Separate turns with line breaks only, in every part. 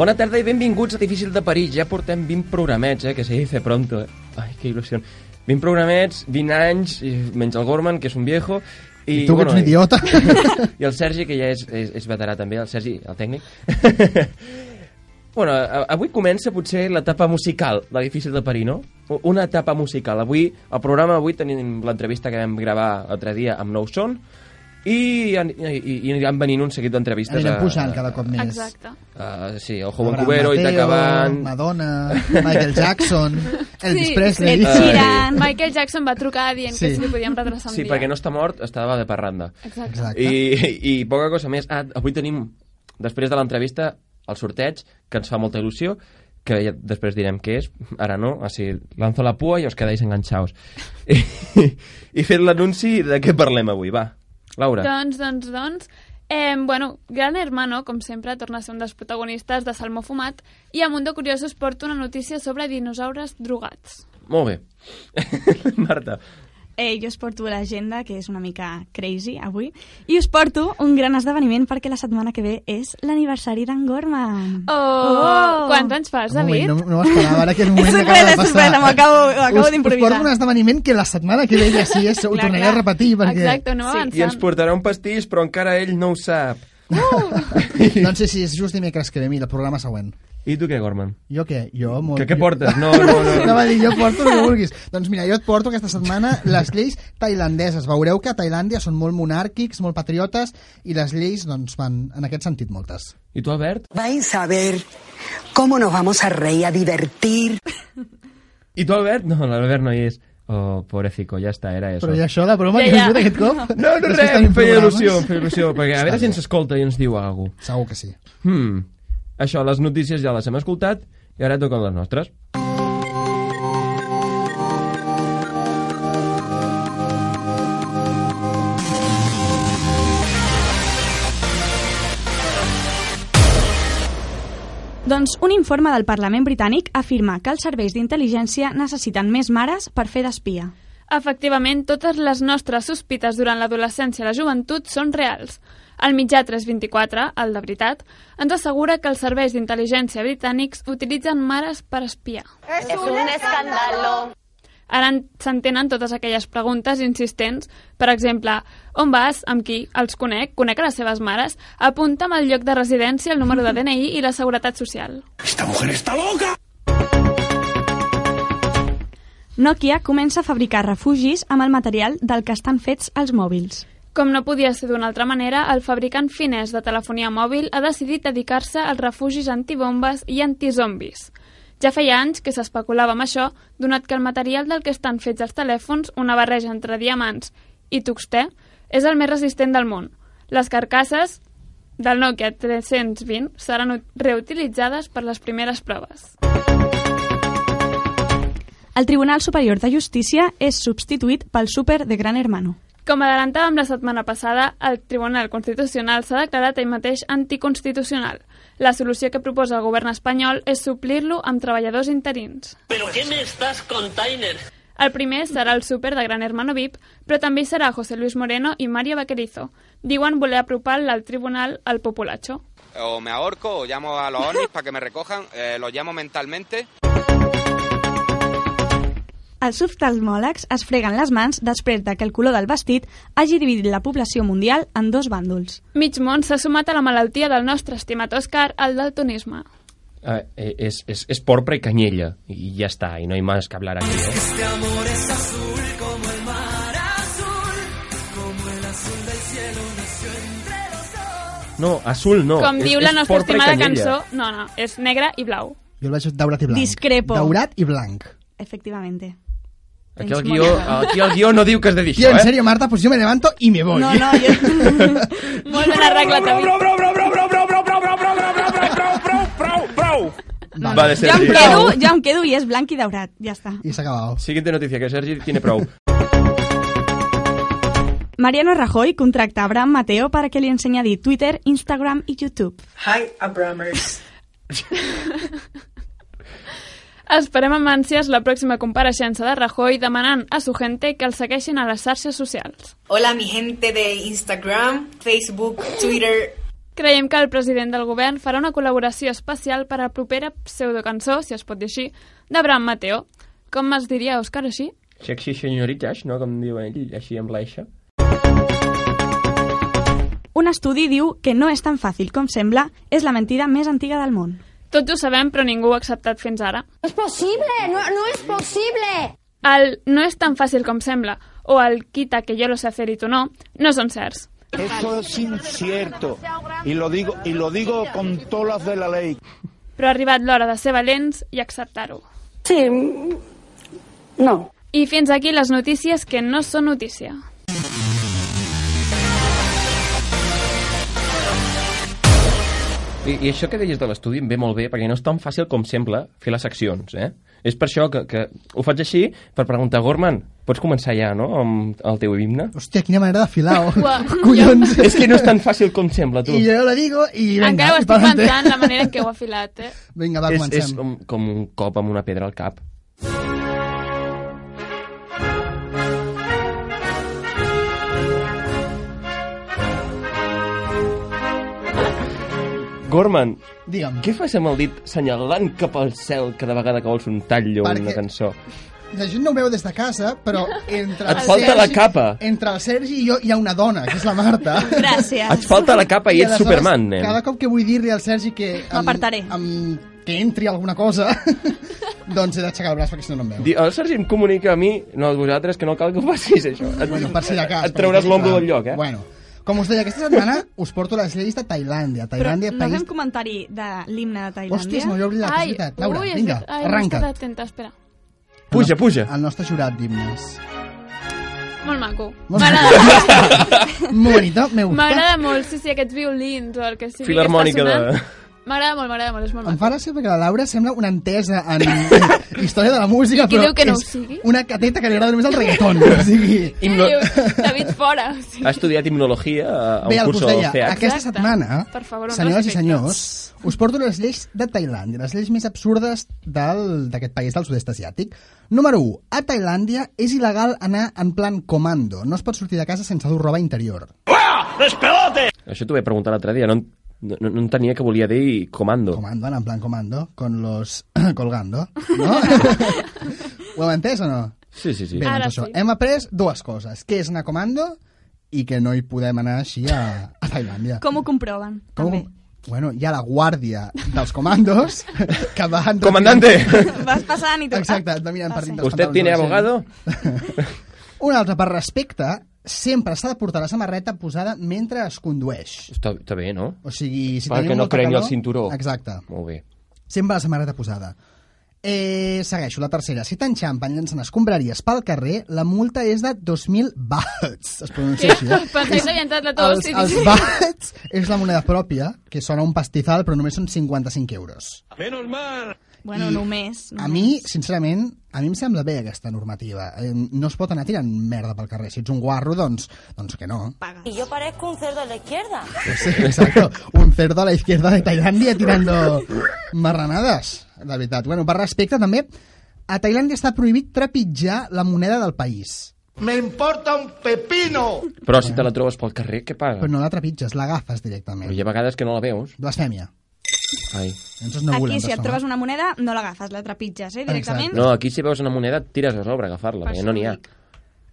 Bona tarda i benvinguts a Difícil de París. Ja portem 20 programets, eh, que se dice pronto. Eh? Ai, que il·lusió. 20 programets, 20 anys, i menys el Gorman, que és un viejo, i,
I tu, que ets un idiota.
I el Sergi, que ja és, és, és veterà també, el Sergi, el tècnic. bueno, avui comença potser l'etapa musical de Difícil de Parir, no? Una etapa musical. Avui, al programa avui tenim l'entrevista que vam gravar l'altre dia amb Nou Son, i, i, i aniran venint un seguit d'entrevistes.
Anirem
a-
pujant cada cop més.
Exacte.
Uh, sí, el Joven
Abraham
Cubero,
Mateo,
Itacabant...
Madonna, Michael Jackson, Elvis
sí,
Presley...
Ed. Sheeran, Michael Jackson va trucar dient
Sí.
que si li podíem retrasar un
Sí,
dia.
perquè no està mort, estava de parranda.
Exacte.
Exacte.
I, I poca cosa més. Ah, avui tenim, després de l'entrevista, el sorteig, que ens fa molta il·lusió, que ja després direm què és, ara no, així lanzo la pua i us quedáis enganxaos. I, i fet l'anunci de què parlem avui, va. Laura.
Doncs, doncs, doncs... Eh, bueno, Gran Hermano, com sempre, torna a ser un dels protagonistes de Salmó Fumat i a Mundo Curiosos porta una notícia sobre dinosaures drogats.
Molt bé. Marta.
Eh, jo us porto l'agenda, que és una mica crazy avui, i us porto un gran esdeveniment perquè la setmana que ve és l'aniversari d'en Gorman.
Oh!
Oh!
Quants anys fas,
Un moment,
David?
no, no m'esperava ara aquest moment
És
que acaba de
és
passar.
sorpresa, m'ho acabo- ho acabo
Us- Us
d'improvisar.
porto un esdeveniment que la setmana que ve ja sí, és, ho
Clar,
tornaré a repetir perquè...
Exacte, anem
Sí.
I ens portarà un pastís, però encara ell no ho sap.
Doncs sí, sí, és just dimecres que ve, mira, el programa següent.
I tu què, Gorman?
Jo què? Jo molt...
Que què
jo-
portes? No, no, no.
Anava a dir, jo porto el que vulguis. Doncs mira, jo et porto aquesta setmana les lleis tailandeses. Veureu que a Tailàndia són molt monàrquics, molt patriotes, i les lleis doncs, van en aquest sentit moltes.
I tu, Albert?
Vais a ver cómo nos vamos a reír, a divertir.
I tu, Albert? No, l'Albert no hi és. Oh, pobrecito, ja està, era eso.
Però i això, la broma
Ja,
que
ja.
has fet aquest cop?
No, no,
que
res, em feia il·lusió, em feia il·lusió, perquè a veure si ens escolta i ens diu alguna cosa.
Segur que sí.
Hmm. Això, les notícies ja les hem escoltat i ara toquen les nostres.
Doncs un informe del Parlament britànic afirma que els serveis d'intel·ligència necessiten més mares per fer d'espia.
Efectivament, totes les nostres sospites durant l'adolescència i la joventut són reals. El mitjà 324, el de veritat, ens assegura que els serveis d'intel·ligència britànics utilitzen mares per espiar. Ara en- s'entenen totes aquelles preguntes insistents, per exemple, on vas, amb qui, els conec, conec a les seves mares, apunta'm el lloc de residència, el número de DNI i la seguretat social.
Nokia comença a fabricar refugis amb el material del que estan fets els mòbils.
Com no podia ser d'una altra manera, el fabricant finès de telefonia mòbil ha decidit dedicar-se als refugis antibombes i antizombis. Ja feia anys que s'especulava amb això, donat que el material del que estan fets els telèfons, una barreja entre diamants i tuxtè, és el més resistent del món. Les carcasses del Nokia 320 seran ut- reutilitzades per les primeres proves.
El Tribunal Superior de Justícia és substituït pel Súper de Gran Hermano.
Com adelantàvem la setmana passada, el Tribunal Constitucional s'ha declarat ell mateix anticonstitucional. La solució que proposa el govern espanyol és suplir-lo amb treballadors interins.
¿Pero qué me estás container?
El primer serà el súper de Gran Hermano VIP, però també serà José Luis Moreno i Mario Vaquerizo. Diuen voler apropar al tribunal al populacho.
o me ahorco o llamo a los ovnis para que me recojan, eh, los llamo mentalmente.
Els oftalmòlegs es freguen les mans després de que el color del vestit hagi dividit la població mundial en dos bàndols.
Mig món s'ha sumat a la malaltia del nostre estimat Òscar, el daltonisme.
Uh, és, és, és porpra i canyella, i ja està, i no hi més que hablar aquí, eh? No, azul no.
Com
és,
diu la nostra estimada cançó, no, no, és negre i blau.
Jo el veig daurat i blanc.
Discrepo.
Daurat i blanc.
Efectivamente.
Aquí el, guió, aquí el guió no diu que has de dir
Tío,
això,
en
eh?
serio, Marta, pues yo me levanto y me voy.
No, no, jo...
Molt ben arreglat, David.
Vale,
jo em
Sergi.
quedo, jo em quedo i és blanc i daurat. Ja està.
Y se ha acabado.
Siguiente noticia, que Sergi tiene prou.
Mariano Rajoy contracta a Abraham Mateo para que li ensenyi a dir Twitter, Instagram i YouTube.
Hi, Abramers.
Esperem amb ànsies la pròxima compareixença de Rajoy demanant a su gente que el segueixin a les xarxes socials.
Hola mi gente de Instagram, Facebook, Twitter
Creiem que el president del govern farà una col·laboració especial per a la propera pseudocançó, si es pot dir així, d'Abraham Mateo. Com es diria, Òscar, així?
Sexy senyoritas, no? Com diu ell, així amb l'aixa.
Un estudi diu que no és tan fàcil com sembla, és la mentida més antiga del món.
Tots ho sabem, però ningú ho ha acceptat fins ara.
No es posible, no, no es posible.
El no és tan fàcil com sembla o el quita que yo lo sé hacer y tú no, no són certs.
Eso es incierto y lo digo y lo digo con todas las de la ley.
Però ha arribat l'hora de ser valents i acceptar-ho.
Sí, no.
I fins aquí les notícies que no són notícia.
I, I això que deies de l'estudi em ve molt bé, perquè no és tan fàcil com sembla fer les seccions, eh? És per això que, que ho faig així, per preguntar, Gorman, pots començar ja, no?, amb el teu himne?
Hòstia, quina manera de filar, oh. Collons.
És que no és tan fàcil com sembla, tu.
I jo lo digo i venga.
Encara ho estic pensant, la manera en què ho ha filat, eh?
Vinga, va,
és, és
comencem.
com, com un cop amb una pedra al cap. Gorman,
Digue'm.
què fas amb el dit senyalant cap al cel cada vegada que vols un tall o
Perquè-
una cançó?
La gent no ho veu des de casa, però entre
Et
el
falta la capa.
Entre el Sergi i jo hi ha una dona, que és la Marta.
Gràcies.
Et falta la capa i ets
aleshores,
Superman, nen.
Cada cop que vull dir-li al Sergi que... em-
M'apartaré.
em- que entri alguna cosa, doncs he d'aixecar el braç perquè si no no em veu.
Di- El Sergi em comunica a mi, no a vosaltres, que no cal que ho facis, això. Et,
Bueno, per si de cas.
et trauràs l'ombro del lloc, eh?
Bueno, com us deia, aquesta setmana us porto les lleis de Tailàndia.
Però
Tailàndia,
no
país...
fem comentari de l'himne de Tailàndia?
Hòstia, se m'havia oblidat, és
Ai,
veritat. Laura,
ui,
vinga.
Ai, no he
arranca.
estat atenta, espera.
Puja, puja.
El nostre jurat d'himnes.
Molt maco.
Molt
M'agrada
Molt bonito, me gusta.
m'agrada molt, sí, sí, aquests violins o el que sigui
Filarmònica de...
M'agrada molt, m'agrada molt, és molt
Em
maco.
fa gràcia perquè la Laura sembla una entesa en història de la música,
Qui
però
diu que no ho
és
sigui?
una cateta que li agrada només el reggaeton. O sigui,
Himno...
Diu, David fora. Sí.
Ha estudiat himnologia a
bé,
un
el que
curs al
deia,
CEAC.
aquesta
Exacte.
setmana,
Per favor, un
senyores i
respecte.
senyors, us porto les lleis de Tailàndia, les lleis més absurdes del- d'aquest país del sud-est asiàtic. Número 1. A Tailàndia és il·legal anar en plan comando. No es pot sortir de casa sense dur roba interior.
Això t'ho vaig preguntar l'altre dia, no, en- no, no entenia que volia dir comando.
Comando, en plan comando, con los colgando, no? Ho heu entès o no?
Sí, sí, sí.
Bé,
Ara
doncs això.
sí.
Hem après dues coses. Què és anar comando i que no hi podem anar així a, a Tailàndia.
Com ho comproven?
Com,
també?
bueno, hi ha la guàrdia dels comandos que van...
Comandante!
Vas passant i tu...
Exacte, et va mirant per dintre els
¿Usted tiene abogado?
Un altre, per respecte, sempre s'ha de portar la samarreta posada mentre es condueix.
Està, està bé, no?
O sigui, si
Perquè
tenim
no
molta
prengui
calor-
el cinturó.
Exacte.
Molt bé.
Sempre la samarreta posada. Eh, segueixo, la tercera. Si t'enxampen llencen escombraries pel carrer, la multa és de 2.000 bahts. Es pronuncia així, eh?
Pensava que havia entrat la tos.
Els, els bahts és la moneda pròpia, que sona un pastizal, però només són 55 euros.
Bueno,
I
només.
A mi, sincerament, a mi em sembla bé aquesta normativa. Eh, No es pot anar tirant merda pel carrer. Si ets un guarro, doncs, doncs que no.
Paga.
Y yo parezco un cerdo a la izquierda.
Pues sí, exacto. Un cerdo a la izquierda de Tailandia tirando marranades, la veritat. Bueno, per respecte, també, a Tailàndia està prohibit trepitjar la moneda del país.
Me importa un pepino.
Però si te la trobes pel carrer, què paga?
Però no la trepitges, l'agafes directament.
Però hi ha vegades que no la veus.
Blasfèmia.
Ai.
No volem
Aquí, si et trobes una moneda, no l'agafes, la trepitges, eh, directament.
No, aquí si veus una moneda, et tires a sobre a agafar-la,
Per
perquè no n'hi ha.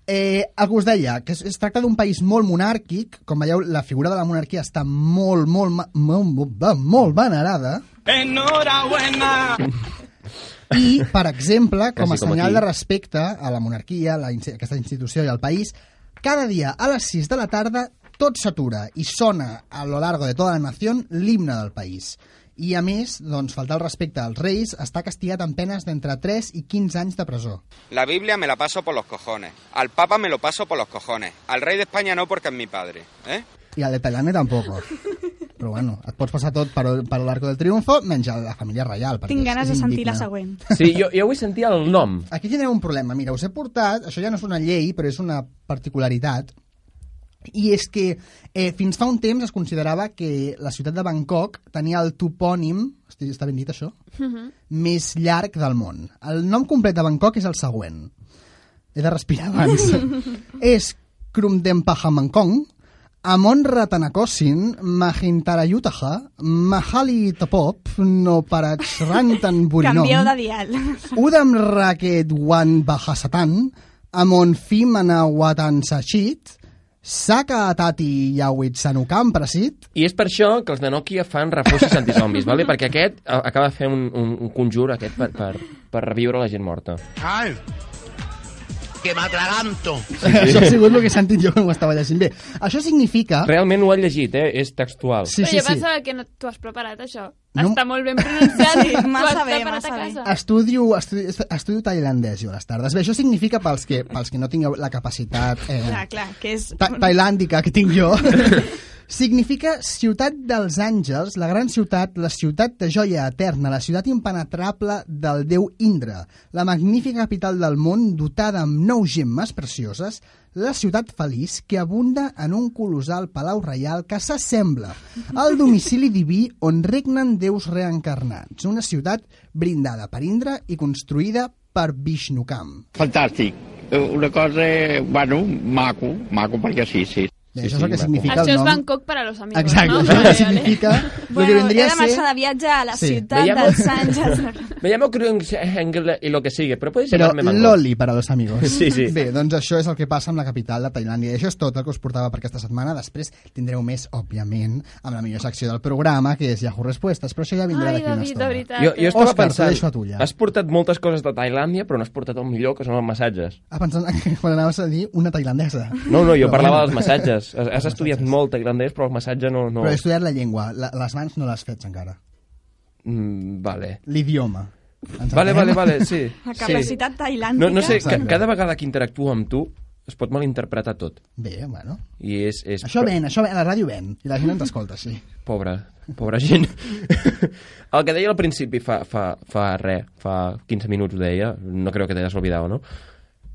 Eh, el que us deia, que es, es tracta d'un país molt monàrquic, com veieu, la figura de la monarquia està molt, molt, molt, molt, molt venerada,
Enhorabuena.
i, per exemple, com a senyal
aquí.
de respecte a la monarquia, la, insti- aquesta institució i al país, cada dia a les 6 de la tarda tot s'atura i sona a lo largo de tota la nació l'himne del país. I, a més, doncs, faltar el respecte als reis està castigat amb penes d'entre 3 i 15 anys de presó.
La Biblia me la paso por los cojones. Al Papa me lo paso por los cojones. Al rey de España no porque es mi padre. ¿eh?
I el de Tailàndia tampoc. Però bueno, et pots passar tot per, per l'arco del triunfo, menys la família reial.
Tinc ganes de sentir la següent.
Sí, jo, jo vull sentir el nom.
Aquí tindrem un problema. Mira, us he portat... Això ja no és una llei, però és una particularitat. I és que eh, fins fa un temps es considerava que la ciutat de Bangkok tenia el topònim, està ben dit això, més llarg del món. El nom complet de Bangkok és el següent. He de respirar abans. és Krumdempahamankong, Amon Ratanakosin, Mahintarayutaha, Mahali Tapop, no Parachrantan Burinom,
Canvieu de dial.
Udam Raket Wan Bahasatan, Amon Fimana Watan Sachit, Saka Atati Yawit Sanukam Prasit,
I és per això que els de Nokia fan refugis antizombis, vale? perquè aquest a- acaba de fer un, un, un conjur aquest per, per, per reviure la gent morta.
Ai, que m'atraganto.
Sí, Això ha sigut el que he sentit jo quan ho estava llegint. Bé, això significa...
Realment ho ha llegit, eh? és textual.
Sí,
Però
sí,
jo
sí.
pensava que no t'ho has preparat, això.
No.
Està molt ben pronunciat i
Massa bé, massa bé.
Estudio, estudio, estudio tailandès jo a les tardes. Bé, això significa pels que, pels que no tingueu la capacitat eh,
Clar, clar, que és...
ta tailàndica que tinc jo, significa ciutat dels àngels, la gran ciutat, la ciutat de joia eterna, la ciutat impenetrable del déu Indra, la magnífica capital del món dotada amb nou gemmes precioses, la ciutat feliç que abunda en un colossal palau reial que s'assembla al domicili diví on regnen déus reencarnats, una ciutat brindada per Indra i construïda per Vishnukam.
Fantàstic. Una cosa, bueno, maco, maco perquè sí, sí.
Bé, això és el que significa
Això
el
és
nom.
Bangkok per a los amigos,
Exacte,
no?
això és que
vale.
significa que
Bueno, he
vendria
de
a ser...
marxar de viatge a la
Sí.
ciutat
Veiem-
dels àngels.
Me llamo Krungsengel y lo que sigue, pero puedes
Però
llamarme Mango.
Loli per a los amigos.
Sí, sí.
Bé, doncs això és el que passa amb la capital de Tailàndia. I això és tot el que us portava per aquesta setmana. Després tindreu més, òbviament, amb la millor secció del programa, que és Yahoo Respuestes, però això ja vindrà d'aquí una
David, de
estona.
veritat.
Jo, jo estava
Òscar, t'ho
pensant,
deixo a tu ja.
has portat moltes coses de Tailàndia, però no has portat el millor, que són els massatges.
Ah, pensant que quan anaves a dir una tailandesa.
No, no, jo
Però
parlava
bueno.
dels massatges. Has, has estudiat molt tailandès, però el massatge no... no...
Però he estudiat la llengua. La, les mans no les fets encara.
Mm, vale.
L'idioma.
Vale, vale, vale, sí.
La
sí.
capacitat tailàntica.
No, no sé, ca cada vegada que interactuo amb tu es pot malinterpretar tot.
Bé, bueno.
I és... és
Això ven, això ven, a la ràdio ven. I la gent ens escolta, sí.
Pobra, pobra gent. el que deia al principi fa, fa, fa res, fa 15 minuts ho deia, no creo que te hayas olvidado, no?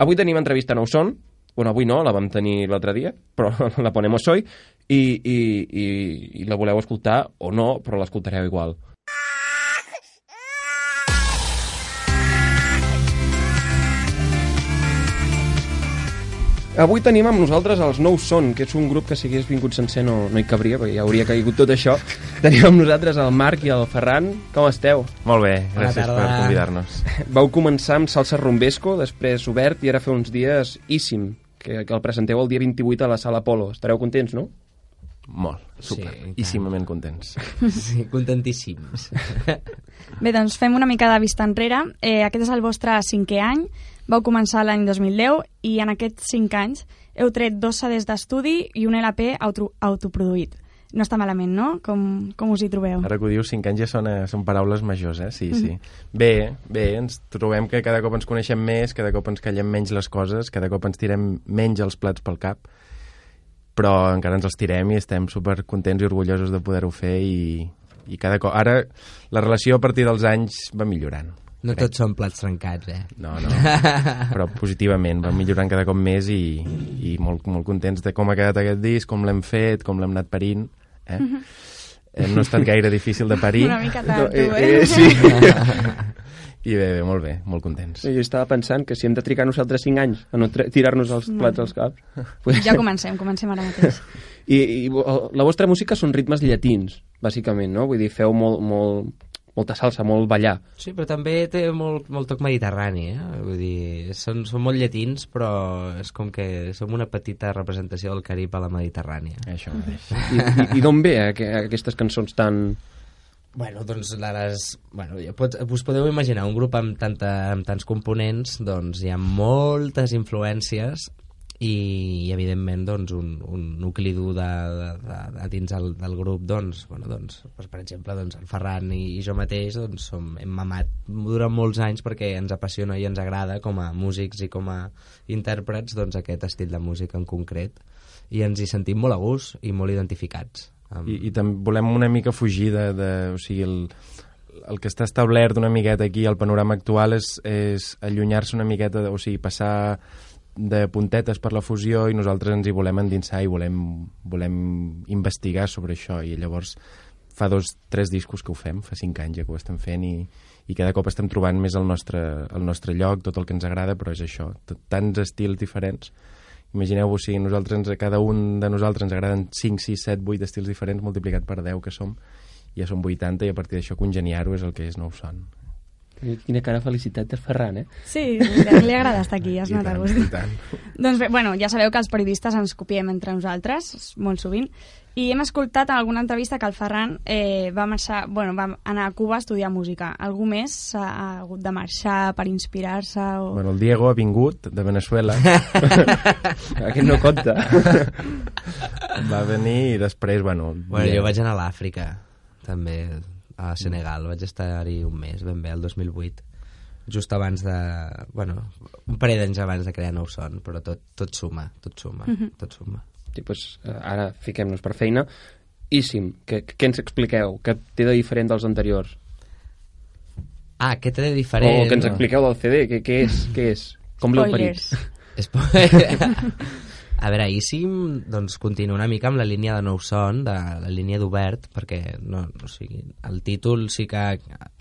Avui tenim entrevista a Nou Son, bueno, avui no, la vam tenir l'altre dia, però la ponemos hoy, i, i, i, i la voleu escoltar o no, però l'escoltareu igual. Avui tenim amb nosaltres els Nou Son, que és un grup que si hagués vingut sencer no, no hi cabria, perquè ja hauria caigut tot això. Tenim amb nosaltres el Marc i el Ferran. Com esteu?
Molt bé, gràcies per convidar-nos.
Vau començar amb Salsa Rumbesco, després Obert, i ara fa uns dies Íssim, que, que el presenteu el dia 28 a la Sala Polo. Estareu contents, no?
Molt, super,
Sí,
íssimament contents.
Sí, contentíssims.
Bé, doncs fem una mica de vista enrere. Eh, aquest és el vostre cinquè any. Vau començar l'any 2010 i en aquests cinc anys heu tret dos CDs d'estudi i un LP auto autoproduït. No està malament, no? Com, com us hi trobeu?
Ara que ho dius, 5 anys ja són, eh, són paraules majors, eh? Sí, sí. Bé, bé, ens trobem que cada cop ens coneixem més, cada cop ens callem menys les coses, cada cop ens tirem menys els plats pel cap, però encara ens els tirem i estem super contents i orgullosos de poder-ho fer i, i cada cop... Ara la relació a partir dels anys va millorant.
No tots són plats trencats, eh?
No, no, però positivament, va millorant cada cop més i, i molt, molt contents de com ha quedat aquest disc, com l'hem fet, com l'hem anat parint. Eh? eh? No ha estat gaire difícil de parir.
Una mica tard,
No,
tu,
eh,
eh?
eh, sí.
I bé, bé, molt bé, molt contents.
Jo estava pensant que si hem de trigar nosaltres 5 anys a no tirar-nos els plats als caps...
Ja comencem, comencem ara mateix.
I, i la vostra música són ritmes llatins, bàsicament, no? Vull dir, feu molt, molt, molta salsa, molt ballar.
Sí, però també té molt, molt toc mediterrani, eh? Vull dir, són, són molt llatins, però és com que som una petita representació del Carib a la Mediterrània.
Això mateix.
I, i, i d'on ve eh, que- aquestes cançons tan...
Bueno, doncs les... Bueno, ja pot, us podeu imaginar, un grup amb, tanta, amb tants components, doncs hi ha moltes influències i, i evidentment doncs, un, un nucli dur de, de, de, de dins el, del grup doncs, bueno, doncs, doncs, per exemple doncs, el Ferran i, i jo mateix doncs, som, hem mamat durant molts anys perquè ens apassiona i ens agrada com a músics i com a intèrprets doncs, aquest estil de música en concret. I ens hi sentim molt a gust i molt identificats amb...
I, i també volem una mica fugir de... de o sigui, el, el que està establert una miqueta aquí al panorama actual és, és allunyar-se una miqueta, o sigui, passar de puntetes per la fusió i nosaltres ens hi volem endinsar i volem, volem investigar sobre això i llavors fa dos, tres discos que ho fem, fa cinc anys ja que ho estem fent i, i cada cop estem trobant més el nostre, el nostre lloc, tot el que ens agrada, però és això, tants estils diferents Imagineu-vos si nosaltres, ens- cada un de nosaltres ens agraden 5, 6, 7, 8 estils diferents, multiplicat per 10 que som, ja són 80, i a partir d'això congeniar-ho és el que és nou son.
Quina cara de felicitat del Ferran, eh?
Sí, li, li agrada estar aquí, es
I
nota gust. Doncs bé, bueno, ja sabeu que els periodistes ens copiem entre nosaltres, molt sovint, i hem escoltat en alguna entrevista que el Ferran eh, va, marxar, bueno, va anar a Cuba a estudiar música. Algú més ha, ha hagut de marxar per inspirar-se? O...
Bueno, el Diego ha vingut de Venezuela.
Aquest no compta.
Va venir i després, bueno...
Bueno, jo vaig anar a l'Àfrica, també, a Senegal. Vaig estar-hi un mes, ben bé, el 2008. Just abans de... Bueno, un parell d'anys abans de crear Nou Son, però tot, tot suma, tot suma,
Mhm.
tot suma.
Sí, doncs, eh, ara fiquem-nos per feina. Íssim, què, què ens expliqueu? Què té de diferent dels anteriors?
Ah, què té de diferent?
O que ens expliqueu del CD, què, què és? Què és? Com l'heu parit?
Spo- A veure, Íssim doncs, continua una mica amb la línia de nou son, de la línia d'obert, perquè no, o sigui, el títol sí que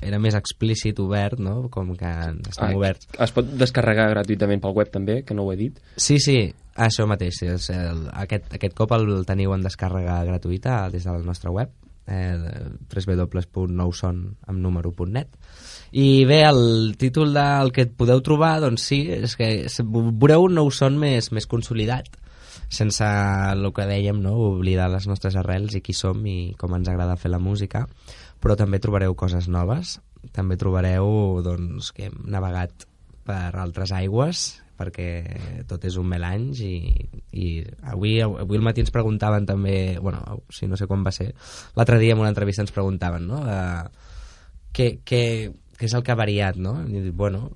era més explícit obert, no? com que estem
Ah,
oberts.
Es pot descarregar gratuïtament pel web també, que no ho he dit.
Sí, sí, això mateix. Sí, és el, aquest, aquest cop el teniu en descàrrega gratuïta des del nostre web, eh, www.nouson amb número.net. I bé, el títol del que podeu trobar, doncs sí, és que veureu un nou son més, més consolidat, sense el que dèiem, no? oblidar les nostres arrels i qui som i com ens agrada fer la música, però també trobareu coses noves, també trobareu doncs, que hem navegat per altres aigües, perquè tot és un melange i, i avui, avui al matí ens preguntaven també, bueno, si no sé quan va ser, l'altre dia en una entrevista ens preguntaven, no?, uh, què, què, què és el que ha variat, no? I, bueno,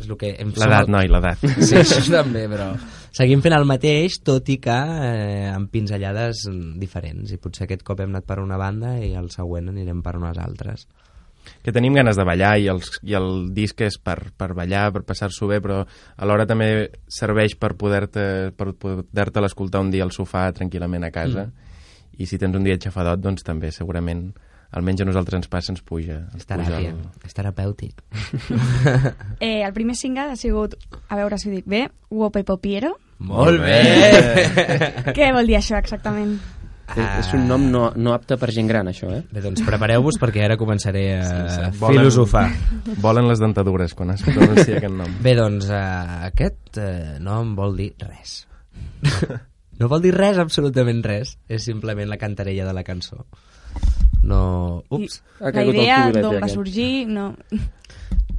és el que...
L'edat,
el-
noi, l'edat.
Sí, això també, però seguim fent el mateix, tot i que eh, amb pinzellades diferents. I potser aquest cop hem anat per una banda i el següent anirem per unes altres.
que tenim ganes de ballar i, els, i el disc és per, per ballar, per passar-s'ho bé, però alhora també serveix per poder-te per poder l'escoltar un dia al sofà tranquil·lament a casa mm. i si tens un dia xafadot, doncs també segurament almenys a nosaltres ens passa, ens puja. Ens
És teràpia,
puja
és terapèutic.
Eh, el primer single ha sigut, a veure si ho dic bé, Wope Popiero.
Molt bé!
Què vol dir això exactament?
Ah. És un nom no, no apte per gent gran, això, eh?
Bé, doncs prepareu-vos perquè ara començaré a
sí.
sí,
Volen-
filosofar.
Volen les dentadures quan es pronuncia aquest nom.
Bé, doncs uh, aquest uh, nom vol dir res. no vol dir res, absolutament res. És simplement la cantarella de la cançó. No... Ups.
Ha
La
caigut el
idea
cubilet,
d'on va sorgir... No...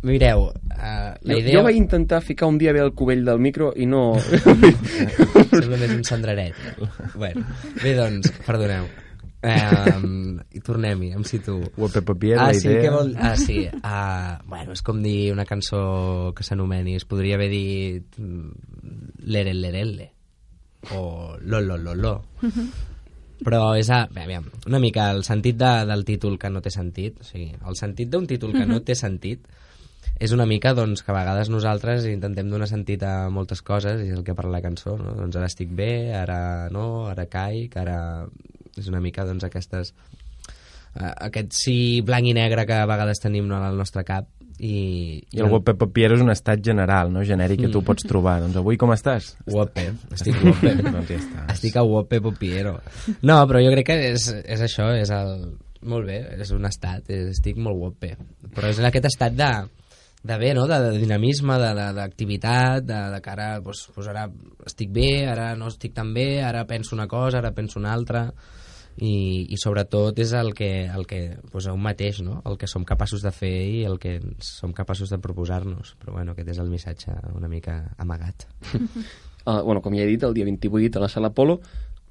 Mireu, uh, la
Jo,
idea...
jo vaig intentar ficar un dia bé el cubell del micro i no...
Sembla més un cendreret. bueno, bé, doncs, perdoneu. Um, I tornem-hi, em situo.
Wope Papier,
ah,
la
sí,
idea...
què vol... Ah, sí. Uh, bueno, és com dir una cançó que s'anomeni. Es podria haver dit mm, Lerel-lerelle o Lo Lo Lo Lo. Però és a, bé, aviam, una mica el sentit de, del títol que no té sentit. O sigui, el sentit d'un títol que no té sentit és una mica doncs, que a vegades nosaltres intentem donar sentit a moltes coses i és el que parla la cançó, no? doncs ara estic bé, ara no, ara caic, ara... És una mica doncs, aquestes eh, aquest sí blanc i negre que a vegades tenim no, al nostre cap i,
I el Wope Papier és un estat general, no? genèric, que tu
Mm.
pots trobar. Doncs avui com estàs?
Wope, estic wope.
doncs ja està.
Estic a wope popiero. No, però jo crec que és, és això, és el... Molt bé, és un estat, és, estic molt wope. Però és en aquest estat de, de bé, no? de, de dinamisme, d'activitat, de, de, de que ara, doncs, doncs ara estic bé, ara no estic tan bé, ara penso una cosa, ara penso una altra, i, i sobretot és el que, el que doncs, un mateix, no? el que som capaços de fer i el que som capaços de proposar-nos. Però bueno, aquest és el missatge una mica amagat.
Uh, bueno, com ja he dit, el dia 28 a la Sala Polo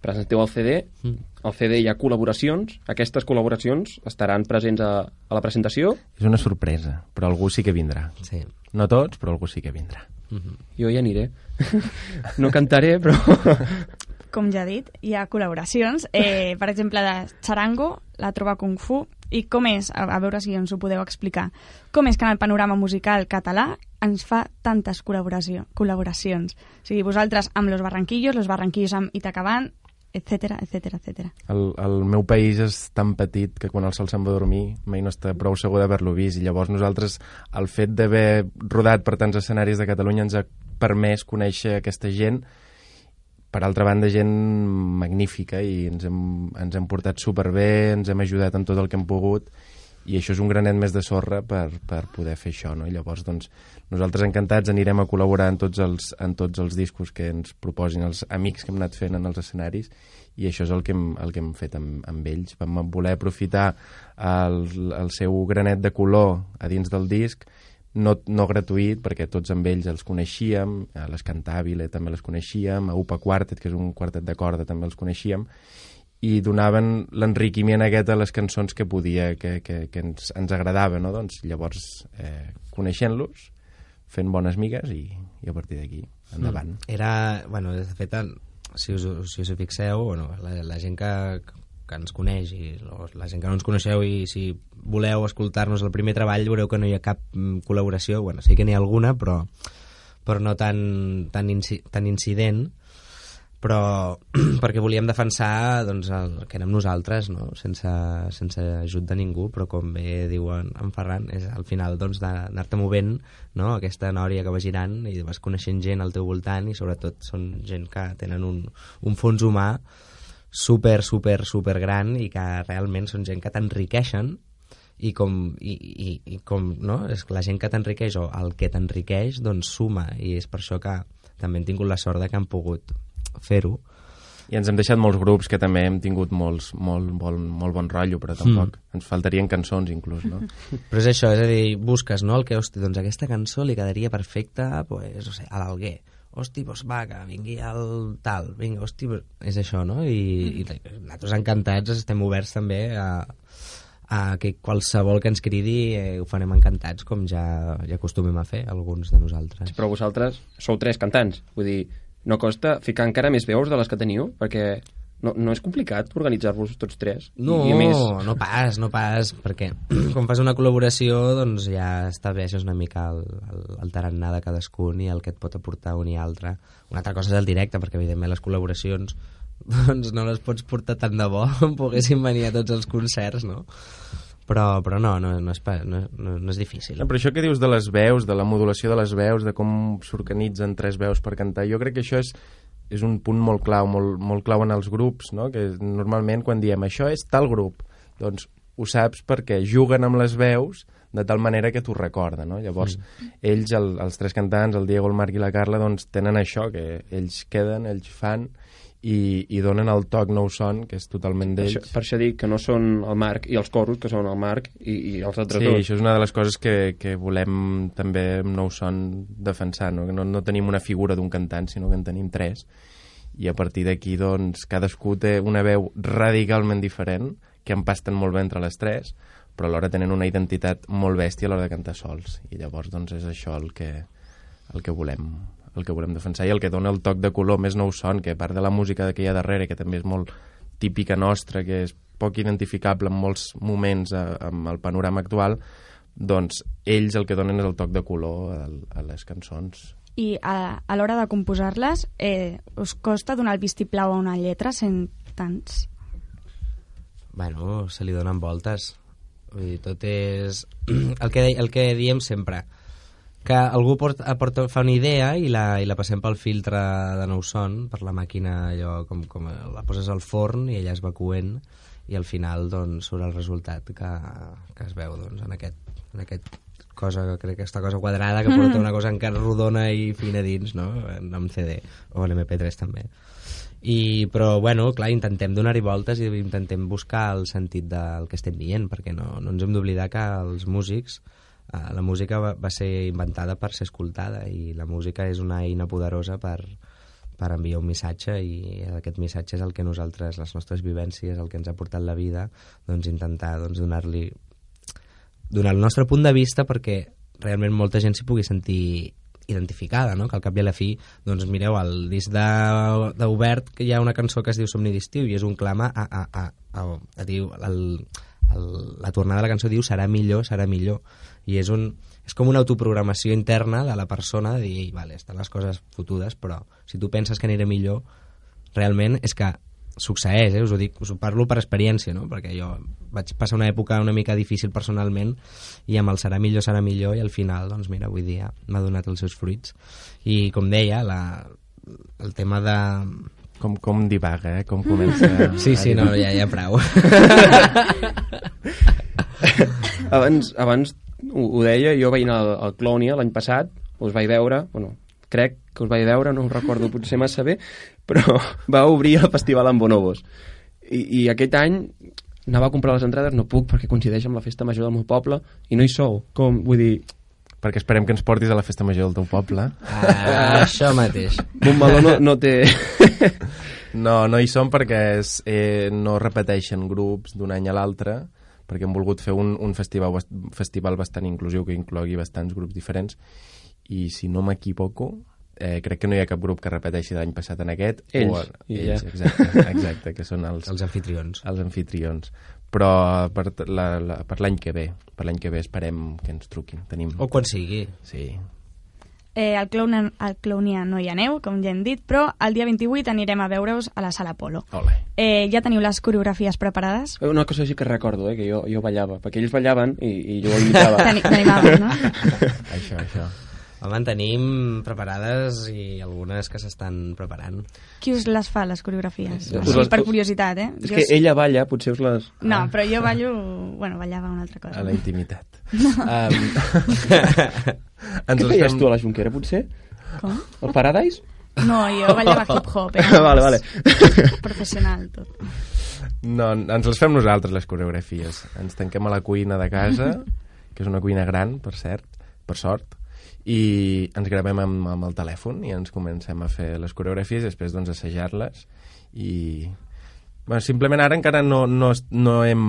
presenteu el CD.
Mm.
Al CD hi ha col·laboracions. Aquestes col·laboracions estaran presents a, a la presentació.
És una sorpresa, però algú sí que vindrà.
Sí.
No tots, però algú sí que vindrà.
Jo hi aniré. no cantaré, però...
Com ja he dit, hi ha col·laboracions. Eh, per exemple, de Charango, la Trova Kung Fu. I com és, a, a veure si ens ho podeu explicar, com és que en el panorama musical català ens fa tantes col·laboració, col·laboracions? O sigui, vosaltres amb Los Barranquillos, Los Barranquillos amb Itacaban, etc etc etc.
El, el meu país és tan petit que quan el sol se'n va a dormir mai no està prou segur d'haver-lo vist i llavors nosaltres el fet d'haver rodat per tants escenaris de Catalunya ens ha permès conèixer aquesta gent per altra banda, gent magnífica i ens hem, ens hem portat superbé, ens hem ajudat en tot el que hem pogut i això és un granet més de sorra per, per poder fer això, no? I llavors, doncs, nosaltres encantats anirem a col·laborar en tots els, en tots els discos que ens proposin els amics que hem anat fent en els escenaris i això és el que hem, el que hem fet amb, amb ells. Vam voler aprofitar el, el seu granet de color a dins del disc, no, no gratuït, perquè tots amb ells els coneixíem, a l'Escantàbile també les coneixíem, a UPA Quartet, que és un quartet de corda, també els coneixíem, i donaven l'enriquiment aquest a les cançons que podia, que, que, que ens, ens agradava, no? Doncs llavors, eh, coneixent-los, fent bones migues i, i a partir d'aquí, endavant.
Mm. Era, bueno, de fet, si us, si us hi fixeu, bueno, la, la gent que, que ens coneix i la gent que no ens coneixeu i si voleu escoltar-nos el primer treball veureu que no hi ha cap mm, col·laboració, bueno, sí que n'hi ha alguna, però, però no tan, tan, inci, tan incident, però perquè volíem defensar doncs, el que érem nosaltres, no? sense, sense ajut de ningú, però com bé diuen en Ferran, és al final doncs, d'anar-te movent no? aquesta nòria que va girant i vas coneixent gent al teu voltant i sobretot són gent que tenen un, un fons humà super, super, super gran i que realment són gent que t'enriqueixen i com, i, i, i com no? és la gent que t'enriqueix o el que t'enriqueix doncs suma i és per això que també hem tingut la sort de que han pogut fer-ho.
I ens hem deixat molts grups que també hem tingut molts, molt, molt, molt bon rotllo, però tampoc mm. ens faltarien cançons inclús, no?
Però és això, és a dir, busques, no?, el que, hosti, doncs aquesta cançó li quedaria perfecta, pues, no sé, a l'Alguer. Hosti, doncs va, que vingui al tal, vinga, hosti, és això, no? I, i nosaltres encantats estem oberts també a, a que qualsevol que ens cridi eh, ho farem encantats, com ja, ja acostumem a fer alguns de nosaltres.
Sí, però vosaltres sou tres cantants, vull dir, no costa ficar encara més veus de les que teniu? Perquè no, no és complicat organitzar-vos tots tres?
No,
I, més...
no pas, no pas, perquè quan fas una col·laboració doncs ja estableixes una mica el, el, el tarannà de cadascun i el que et pot aportar un i altre. Una altra cosa és el directe, perquè evidentment les col·laboracions doncs no les pots portar tant de bo poguessin venir a tots els concerts, no? però, però no, no, no, és, no, no, no és difícil.
No, però això que dius de les veus, de la modulació de les veus, de com s'organitzen tres veus per cantar, jo crec que això és, és un punt molt clau, molt, molt clau en els grups, no? que normalment quan diem això és tal grup, doncs ho saps perquè juguen amb les veus de tal manera que t'ho recorda, no? Llavors, mm. ells, el, els tres cantants, el Diego, el Marc i la Carla, doncs tenen això, que ells queden, ells fan, i, i donen el toc nou son, que és totalment d'ells.
Per, per això dic que no són el Marc i els coros, que són el Marc i, i els altres
sí,
dos.
Sí, això és una de les coses que, que volem també amb nou son defensar, no? que no, no tenim una figura d'un cantant, sinó que en tenim tres, i a partir d'aquí doncs, cadascú té una veu radicalment diferent, que empasten molt bé entre les tres, però alhora tenen una identitat molt bèstia a l'hora de cantar sols, i llavors doncs, és això el que, el que volem el que volem defensar i el que dona el toc de color més nou son, que a part de la música que hi ha darrere, que també és molt típica nostra, que és poc identificable en molts moments a, amb el panorama actual, doncs ells el que donen és el toc de color a, a les cançons.
I a, a l'hora de composar-les, eh, us costa donar el vistiplau a una lletra sent tants?
Bueno, se li donen voltes. Vull dir, tot és... El que, el que diem sempre que algú porta, porta, fa una idea i la, i la passem pel filtre de nou son, per la màquina allò com, com la poses al forn i ella es va coent i al final doncs, surt el resultat que, que es veu doncs, en, aquest, en aquest cosa, crec que aquesta cosa quadrada que porta una cosa encara rodona i fina dins, no? En, en CD o en MP3 també. I, però, bueno, clar, intentem donar-hi voltes i intentem buscar el sentit del que estem dient, perquè no, no ens hem d'oblidar que els músics Uh, la música va, va ser inventada per ser escoltada i la música és una eina poderosa per, per enviar un missatge i aquest missatge és el que nosaltres, les nostres vivències, el que ens ha portat la vida, doncs intentar doncs, donar-li donar el nostre punt de vista perquè realment molta gent s'hi pugui sentir identificada, no? que al cap i a la fi doncs mireu, al disc d'Obert que hi ha una cançó que es diu Somni d'estiu i és un clama a, a, a, a, a dir, el, el, la tornada de la cançó diu serà millor, serà millor i és, un, és com una autoprogramació interna de la persona de dir, vale, estan les coses fotudes, però si tu penses que aniré millor, realment és que succeeix, eh? us ho dic, us ho parlo per experiència, no? perquè jo vaig passar una època una mica difícil personalment i amb el serà millor, serà millor i al final, doncs mira, avui dia m'ha donat els seus fruits i com deia, la, el tema de,
Com, com divaga, eh? Com comença...
Sí, sí, no, ja, ja prou.
abans, abans ho, ho deia, jo anar al, al Clònia l'any passat, us vaig veure, bueno, crec que us vaig veure, no ho recordo potser massa bé, però va obrir el festival amb Bonobos. I, I aquest any anava a comprar les entrades, no puc perquè coincideix amb la festa major del meu poble i no hi sou. Com, vull dir,
Perquè esperem que ens portis a la festa major del teu poble.
Ah, això mateix.
Montmeló no, no té...
No, no hi som perquè és, eh, no repeteixen grups d'un any a l'altre, perquè hem volgut fer un, un festival, festival bastant inclusiu que inclogui bastants grups diferents i si no m'equivoco eh, crec que no hi ha cap grup que repeteixi l'any passat en aquest
Ells,
o, ells
ja.
exacte, exacte, que són els,
Els anfitrions.
els anfitrions però per t- la- la- per l'any que ve per l'any que ve esperem que ens truquin Tenim...
O quan sigui.
sí.
Eh, al, Clownia, al Clownia no hi aneu, com ja hem dit, però el dia 28 anirem a veure-us a la Sala Polo.
Ole.
Eh, ja teniu les coreografies preparades?
Una cosa així que recordo, eh, que jo, jo ballava, perquè ells ballaven i, i jo imitava.
T'ani- T'animaves, no?
això, això
Home, en tenim preparades i algunes que s'estan preparant.
Qui us les fa, les coreografies?
Us
Així,
les-
per curiositat, eh?
És
Jo
que
s-
ella balla, potser us les...
No, però jo ballo... Bueno, ballava una altra cosa.
a la intimitat
No.
Um,
Què feies tu a la Junquera, potser?
Com?
El Paradise?
No, jo ballava hip-hop, eh?
vale, vale.
Professional, tot.
No, ens les fem nosaltres, les coreografies. Ens tanquem a la cuina de casa, que és una cuina gran, per cert, per sort, i ens gravem amb, amb el telèfon i ens comencem a fer les coreografies i després doncs assajar-les i... Bueno, simplement ara encara no, no, no, hem,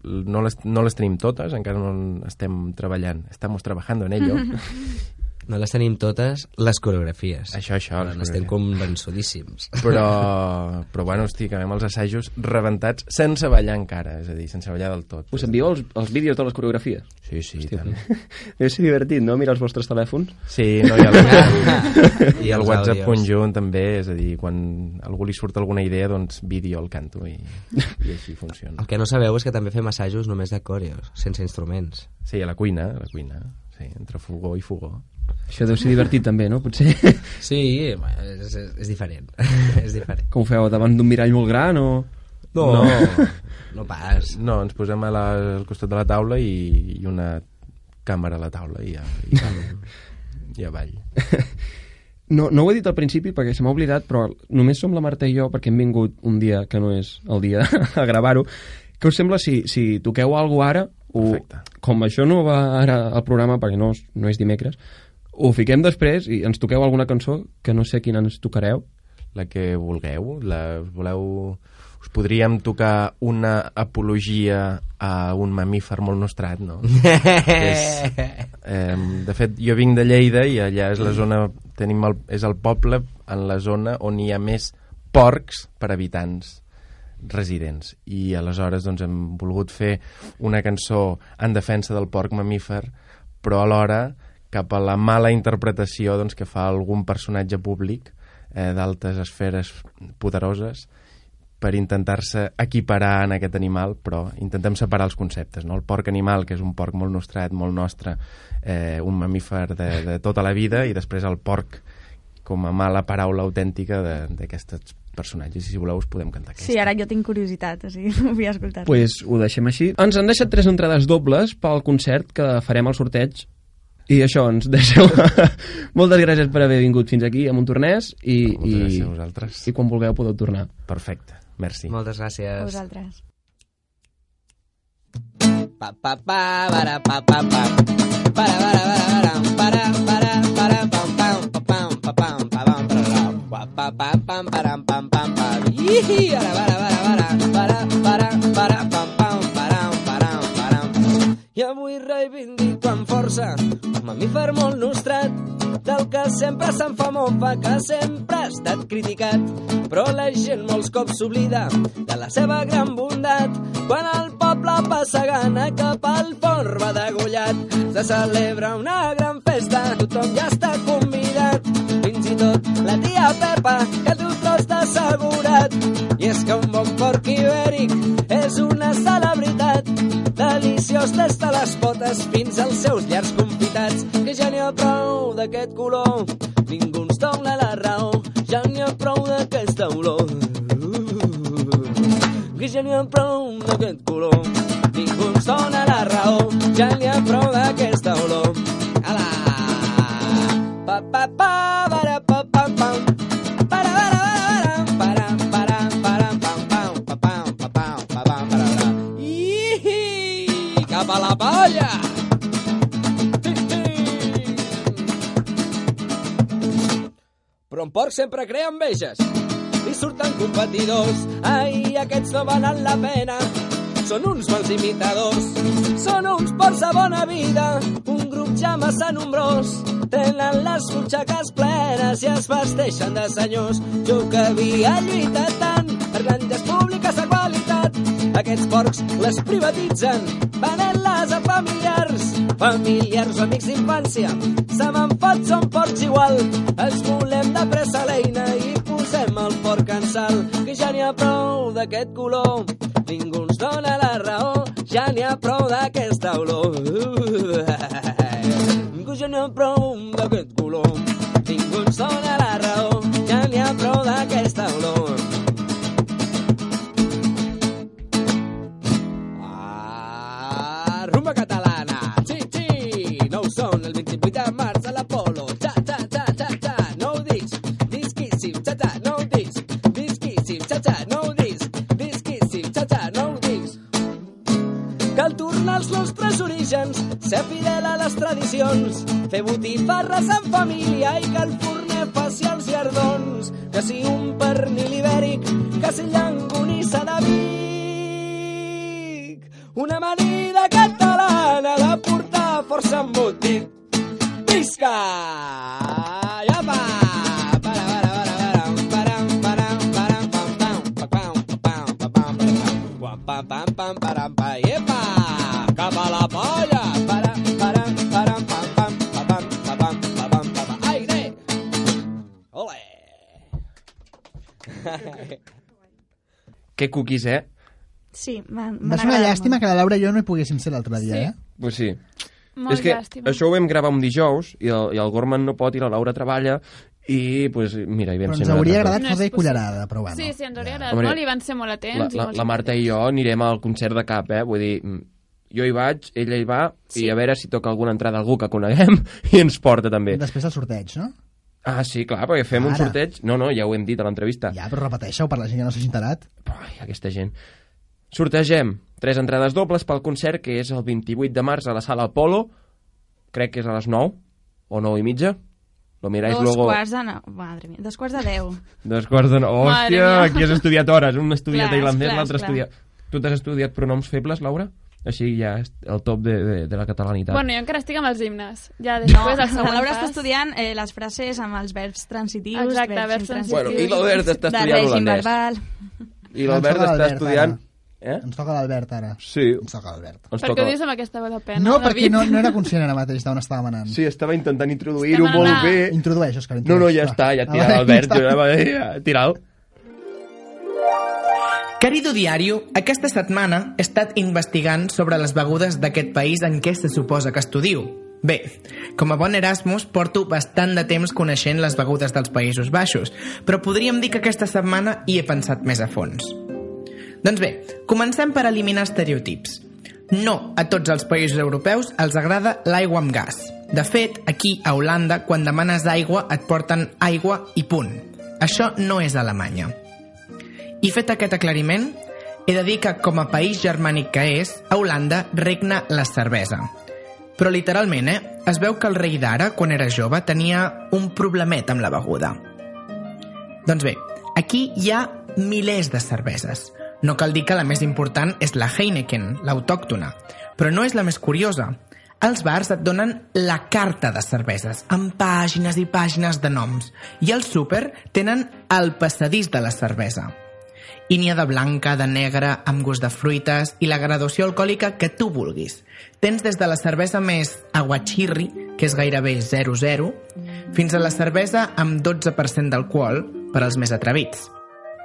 no, les, no les tenim totes, encara no estem treballant. Estamos trabajando en ello.
No les tenim totes, les coreografies.
Això, això.
Però N'estem
coreografies.
convençudíssims.
però, però bueno, hosti, acabem els assajos rebentats sense ballar encara, és a dir, sense ballar del tot.
Us envieu els, els vídeos de les coreografies?
Sí, sí,
Hòstia,
tant.
Deu ser divertit, no?, mirar els vostres telèfons.
Sí, no, i el, i el WhatsApp
àudios.
conjunt també, és a dir, quan algú li surt alguna idea, doncs vídeo al canto i, i així funciona.
El que no sabeu és que també fem assajos només de coreos, sense instruments.
Sí, a la cuina, a la cuina, sí, entre fogó i fogó.
Això deu ser divertit també, no? Potser.
Sí, és, és, és diferent. és diferent.
Com ho feu, davant d'un mirall molt gran o...?
No,
no,
no pas.
No, ens posem a la, al costat de la taula i, i una càmera a la taula i ja, i, i avall.
No, no ho he dit al principi perquè se m'ha oblidat, però només som la Marta i jo perquè hem vingut un dia que no és el dia a gravar-ho. Què us sembla si, si toqueu alguna ara? O, com això no va ara al programa perquè no, no és dimecres, ho fiquem després i ens toqueu alguna cançó que no sé quina ens tocareu.
La que vulgueu, la voleu... Us podríem tocar una apologia a un mamífer molt nostrat, no? és, eh, de fet, jo vinc de Lleida i allà és la zona, tenim el, és el poble en la zona on hi ha més porcs per habitants residents i aleshores doncs, hem volgut fer una cançó en defensa del porc mamífer però alhora cap a la mala interpretació doncs, que fa algun personatge públic eh, d'altes esferes poderoses per intentar-se equiparar en aquest animal, però intentem separar els conceptes, no? El porc animal, que és un porc molt nostrat, molt nostre, eh, un mamífer de, de tota la vida, i després el porc com a mala paraula autèntica de- d'aquests personatges. I si voleu us podem cantar aquesta.
Sí, ara jo tinc curiositat, o sigui, vull escoltar.
pues ho deixem així. Ens han deixat tres entrades dobles pel concert que farem al sorteig i això, ens deixeu... Moltes gràcies per haver vingut fins aquí a Montornès i,
Moltes
i,
gràcies a vosaltres.
i quan vulgueu podeu tornar.
Perfecte, merci.
Moltes gràcies.
A vosaltres.
Pa, pa, pa, para, pa, pa, pa. Para, para, para, para, para, para, para, pam, pam, pa, pam, pa, pam, pa, pam, para, ra. Pa, pa, pa, pam, param, pam, pam, pam. Ihi, ara, para, para, para, para, para, para, pam, pam, param, param, param. I avui reivindico força un mamífer molt nostrat del que sempre se'n fa mofa, que sempre ha estat criticat. Però la gent molts cops s'oblida de la seva gran bondat. Quan el poble passa gana cap al fort va degullat, se celebra una gran festa, tothom ja està convidat. Fins i tot la tia Pepa, que tu tros assegurat. I és que un bon porc ibèric és una celebritat. Deliciós des de les potes fins als seus llars confitats. Que ja n'hi ha prou d'aquest color, ningú ens dona la raó. Ja n'hi ha prou d'aquesta olor. Que ja n'hi ha prou d'aquest color. Ningú ens dona la raó, ja n'hi ha prou d'aquesta olor. Ala! Pa, pa, pa, Cap a la palla! Però en porc sempre crea enveges. Li surten competidors. Ai, aquests no valen la pena. Són uns mals imitadors. Són uns porcs de bona vida. Un grup ja massa nombrós. Tenen les butxaques plenes i es vesteixen de senyors. Jo que havia lluitat tant per granges públiques de qualitat. Aquests porcs les privatitzen, venent-les a familiars. Familiars o amics d'infància, se me'n fot, són porcs igual. Els volem de pressa l'eina i posem el porc en sal, que ja n'hi ha prou d'aquest color. Ningú ens dona la raó, ja n'hi ha prou d'aquesta olor. Que ja n'hi ha prou d'aquest color. Ningú ens dona la raó, les tradicions, fer botifarres en família i que el forner faci els llardons, que si un pernil ibèric, que si llangonissa
Que cookies, eh?
Sí, m'han
Va ser una llàstima que la Laura i jo no hi poguéssim ser l'altre dia,
Sí.
eh?
Pues sí.
Molt
és que
llàstima.
això ho vam gravar un dijous i el, i el Gorman no pot i la Laura treballa i, pues, mira, hi vam
Però
ser
ens hauria
nosaltres.
agradat
No és
fotre
possible.
cullerada, però bueno.
Sí, sí, ens hauria agradat molt i van ser molt atents.
La,
i
la,
molt
la Marta i jo anirem al concert de cap, eh? Vull dir, mm, jo hi vaig, ella hi va,
Sí.
i a veure si toca alguna entrada algú que coneguem i ens porta també.
Després del sorteig, no?
Ah, sí, clar, perquè fem un
Ara.
sorteig... No, no, ja ho hem dit a l'entrevista.
Ja, però repeteixo per la gent que no s'hagi enterat.
Ai, aquesta gent. Sortegem tres entrades dobles pel concert, que és el 28 de març a la sala Apolo. Crec que és a les 9 o 9 i mitja. Lo miráis
Dos
luego...
quarts de... No... Madre mia, dos quarts de deu.
Dos quarts de... no-
Madre
Hòstia,
mia.
aquí has estudiat hores. Un irlandès,
clars,
l'altre
clar.
estudiat... Tu t'has estudiat pronoms febles, Laura? Així ja és el top de, de, de la catalanitat.
Bueno, jo encara estic amb els himnes. Ja
No,
després, el
la
següent
Laura està estudiant eh, les frases amb els verbs transitius,
Exacte, verbs
intransitius,
Bueno, i l'Albert està
de
estudiant
règim
holandès.
verbal.
I l'Albert està estudiant...
ara.
Eh?
Ens toca l'Albert, ara.
Sí.
Ens toca l'Albert.
Per què ho dius amb aquesta veu de pena?
No, perquè no, no era conscient ara mateix d'on estàvem anant.
Sí, estava intentant introduir-ho molt bé.
Introdueix, Òscar,
No,
introdueix.
no, ja
va.
està, ja
Ah,
tira l'Albert.
ja
Jo
Querido diario, aquesta setmana he estat investigant sobre les begudes d'aquest país en què se suposa que estudio. Bé, com a bon Erasmus porto bastant de temps coneixent les begudes dels Països Baixos, però podríem dir que aquesta setmana hi he pensat més a fons. Doncs bé, comencem per eliminar estereotips. No a tots els països europeus els agrada l'aigua amb gas. De fet, aquí, a Holanda, quan demanes aigua et porten aigua i punt. Això no és Alemanya. I fet aquest aclariment, he de dir que com a país germànic que és, a Holanda regna la cervesa. Però literalment, eh? Es veu que el rei d'ara, quan era jove, tenia un problemet amb la beguda. Doncs bé, aquí hi ha milers de cerveses. No cal dir que la més important és la Heineken, l'autòctona. Però no és la més curiosa. Els bars et donen la carta de cerveses, amb pàgines i pàgines de noms. I al súper tenen el passadís de la cervesa. I n'hi ha de blanca, de negra, amb gust de fruites i la graduació alcohòlica que tu vulguis. Tens des de la cervesa més aguachirri, que és gairebé 0,0, fins a la cervesa amb 12% d'alcohol per als més atrevits.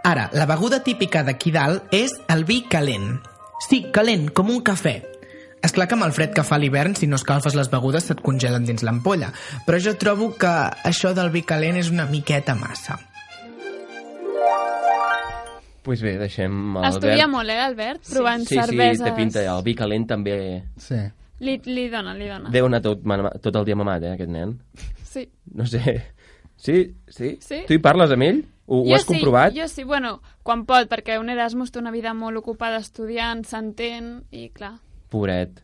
Ara, la beguda típica d'aquí dalt és el vi calent. Sí, calent, com un cafè. És clar que amb el fred que fa l'hivern, si no escalfes les begudes, se't congelen dins l'ampolla. Però jo trobo que això del vi calent és una miqueta massa.
Pues bé, deixem el
Estudia
Albert.
molt, eh, Albert? Provant
Sí,
cerveses.
sí, té pinta. El vi calent també...
Sí.
Li, li dona, li dona.
Deu anar tot, tot el dia mamat, eh, aquest nen.
Sí.
No sé... Sí? Sí?
Sí.
Tu hi parles amb ell? Ho, ho
jo
has
sí,
comprovat?
Jo sí, bueno, quan pot, perquè un Erasmus té una vida molt ocupada estudiant, s'entén, i clar.
Pobret.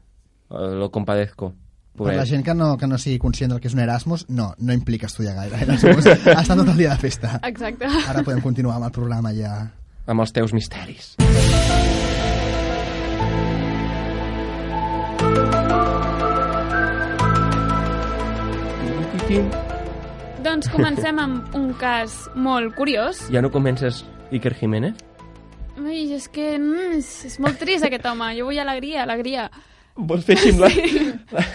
Eh, Lo compadezco.
Per la
Pobret.
gent que no, que no sigui conscient del que és un Erasmus, no, no implica estudiar gaire. Erasmus està tot el dia de festa.
Exacte.
Ara podem continuar amb el programa ja.
Amb els teus misteris.
Doncs comencem amb un cas molt curiós.
Ja no comences Iker Jiménez?
Ai, és que mm, és, és molt trist aquest home. Jo vull alegria, alegria.
Vols fer així amb la...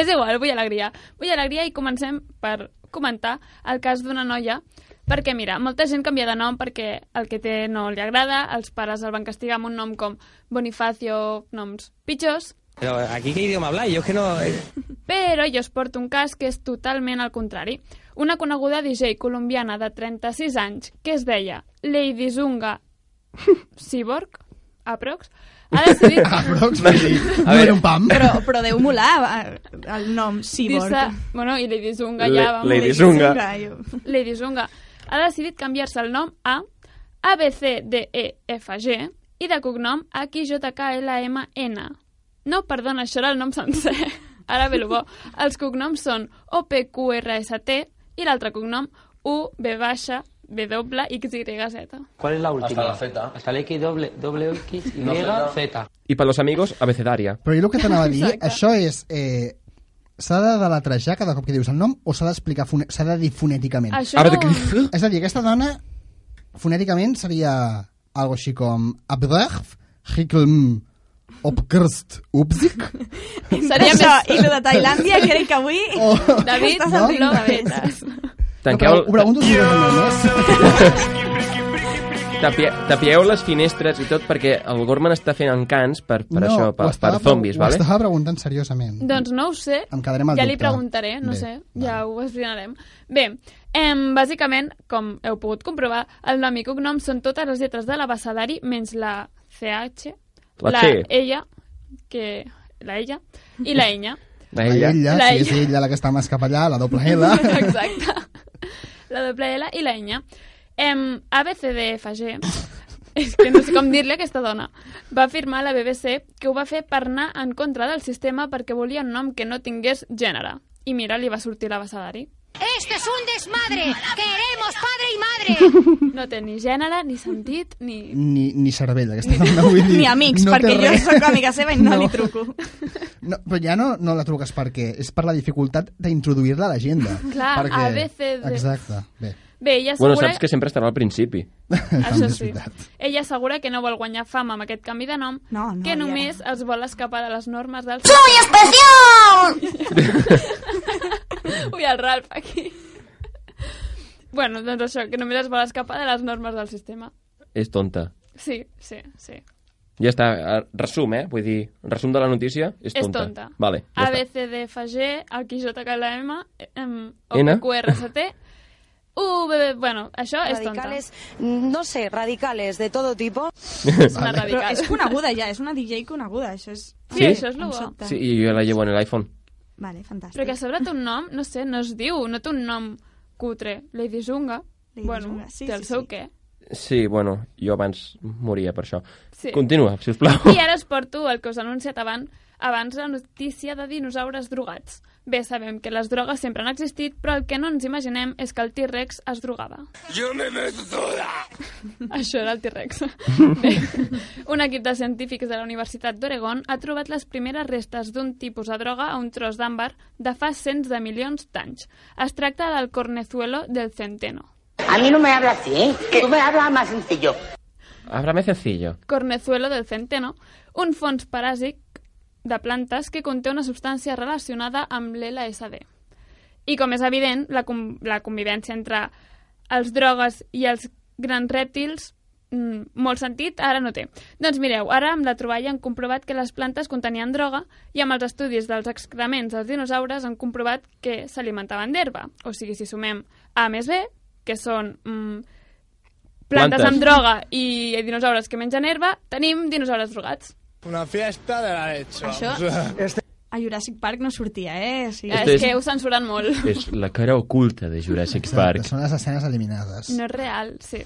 És igual, vull alegria. Vull alegria i comencem per comentar el cas d'una noia perquè, mira, molta gent canvia de nom perquè el que té no li agrada, els pares el van castigar amb un nom com Bonifacio, noms pitjors,
Pero aquí qué idioma yo es que no...
però jo us porto un cas que és totalment al contrari. Una coneguda DJ colombiana de 36 anys que es deia Lady Zunga Cyborg, aprox, ha decidit...
Aprox, dir, no era un pam.
Però, però deu molar eh, el nom Cyborg.
Dir-se- Bueno, i Lady Zunga ja... vamos.
Lady Zunga.
jo-
Lady Zunga ha decidit canviar-se el nom a ABCDEFG i de cognom AQJKLMN. No, perdona, això era el nom sencer. Ara ve el bo. Els cognoms són OPQRST i l'altre cognom UB-BYZ.
¿Cuál es la última?
Hasta la Z.
Hasta la X, doble, doble X, Y,
No, Z.
Z.
I per los amigos, abecedaria.
Però jo el que t'anava a dir,
Exacte.
això és... Eh, s'ha de deletrejar cada cop que dius el nom o s'ha d'explicar s'ha de dir fonèticament?
Això Ara no-
És a dir, aquesta dona fonèticament seria algo així com Abdach, Hiklm, Opkrst, Upzik?
Seria
Això,
més...
I lo de Tailàndia, crec que avui...
Oh.
David,
Estàs
no,
ritme,
no.
Tanqueu,
Ho pregunto si més.
Tapie, tapieu les finestres i tot perquè el Gorman està fent encants per, per això,
ho
per, per
estava-
zombis,
ho
vale?
estava preguntant seriosament.
Doncs no ho sé.
Em quedaré amb el
ja li
dubte.
preguntaré, no
Bé,
sé, ja ho esbrinarem. Bé, em, bàsicament, com heu pogut comprovar, el nom i cognom són totes les lletres de l'abecedari menys la CH,
La
la
C.
ella, que la ella, i la enya.
La ella,
La
si és
ella.
ella la que està més cap allà, la doble L.
Exacte. La doble L i la enya. Em, ABCDFG, és que no sé com dir-li aquesta dona, va afirmar a la BBC que ho va fer per anar en contra del sistema perquè volia un nom que no tingués gènere. I mira, li va sortir l'abecedari.
Esto es un desmadre. Queremos padre y madre.
No té ni gènere, ni sentit, ni...
Ni, ni cervell, aquesta dona, vull dir...
Ni amics,
no
perquè jo
res.
sóc amiga seva i no, li truco.
No, però ja no, no la truques perquè és per la dificultat d'introduir-la a l'agenda.
Clar,
perquè...
A, B, C, D.
Exacte, bé.
Bé, ella
Bueno,
assegura...
saps que sempre estarà al principi.
Això sí. Ella assegura que no vol guanyar fama amb aquest canvi de nom,
no, no,
que
ja
només es vol escapar de les normes del...
¡Soy especial!
Ui, el Ralph, aquí. Bueno, doncs això, que només es vol escapar de les normes del sistema.
És tonta.
Sí, sí, sí.
Ja està, eh, resum, eh? Vull dir, resum de la notícia, és
És
tonta.
tonta.
Vale, ja
A, B. C, D, F, G, H, J, K, L, M, M, O,
N.
Q, R, S, T, U, B, B, bueno, això és tonta.
Radicales, no sé, radicales de todo tipo.
És una
Però
radical.
és coneguda ja, és una DJ coneguda, això és...
Sí, això és
Em
lo bo.
sobta.
Sí, i jo la llevo en l'iPhone.
Vale, fantàstic.
Però que a sobre té un nom, no sé, no es diu, no té un nom cutre. Lady Zunga.
Lady
bueno,
Zunga, sí,
té el
sí,
seu
sí.
què.
Sí, bueno, jo abans moria per això.
Sí.
Continua, si us plau.
I ara us porto el que us he anunciat abans, abans la notícia de dinosaures drogats. Bé, sabem que les drogues sempre han existit, però el que no ens imaginem és que el T-Rex es drogava.
Yo me meto toda.
Això era el T-Rex. Un equip de científics de la Universitat d'Oregon ha trobat les primeres restes d'un tipus de droga a un tros d'àmbar de fa cents de milions d'anys. Es tracta del cornezuelo del centeno.
A mí no me habla así, ¿eh? Tú me hablas más sencillo.
Háblame sencillo.
Cornezuelo del centeno, un fons paràsic de plantes que conté una substància relacionada amb l'LSD. I com és evident, la, com la convivència entre els drogues i els grans rèptils mm, molt sentit, ara no té. Doncs mireu, ara amb la troballa han comprovat que les plantes contenien droga i amb els estudis dels excrements dels dinosaures han comprovat que s'alimentaven d'herba. O sigui, si sumem A més B, que són mm, plantes
Plantes.
amb droga i dinosaures que mengen herba, tenim dinosaures drogats.
Una fiesta de la leche.
Això- A Jurassic Park no sortia, eh? O sigui,
És que ho censuren molt.
És la cara oculta de Jurassic Park.
Són les escenes eliminades.
No és real, sí.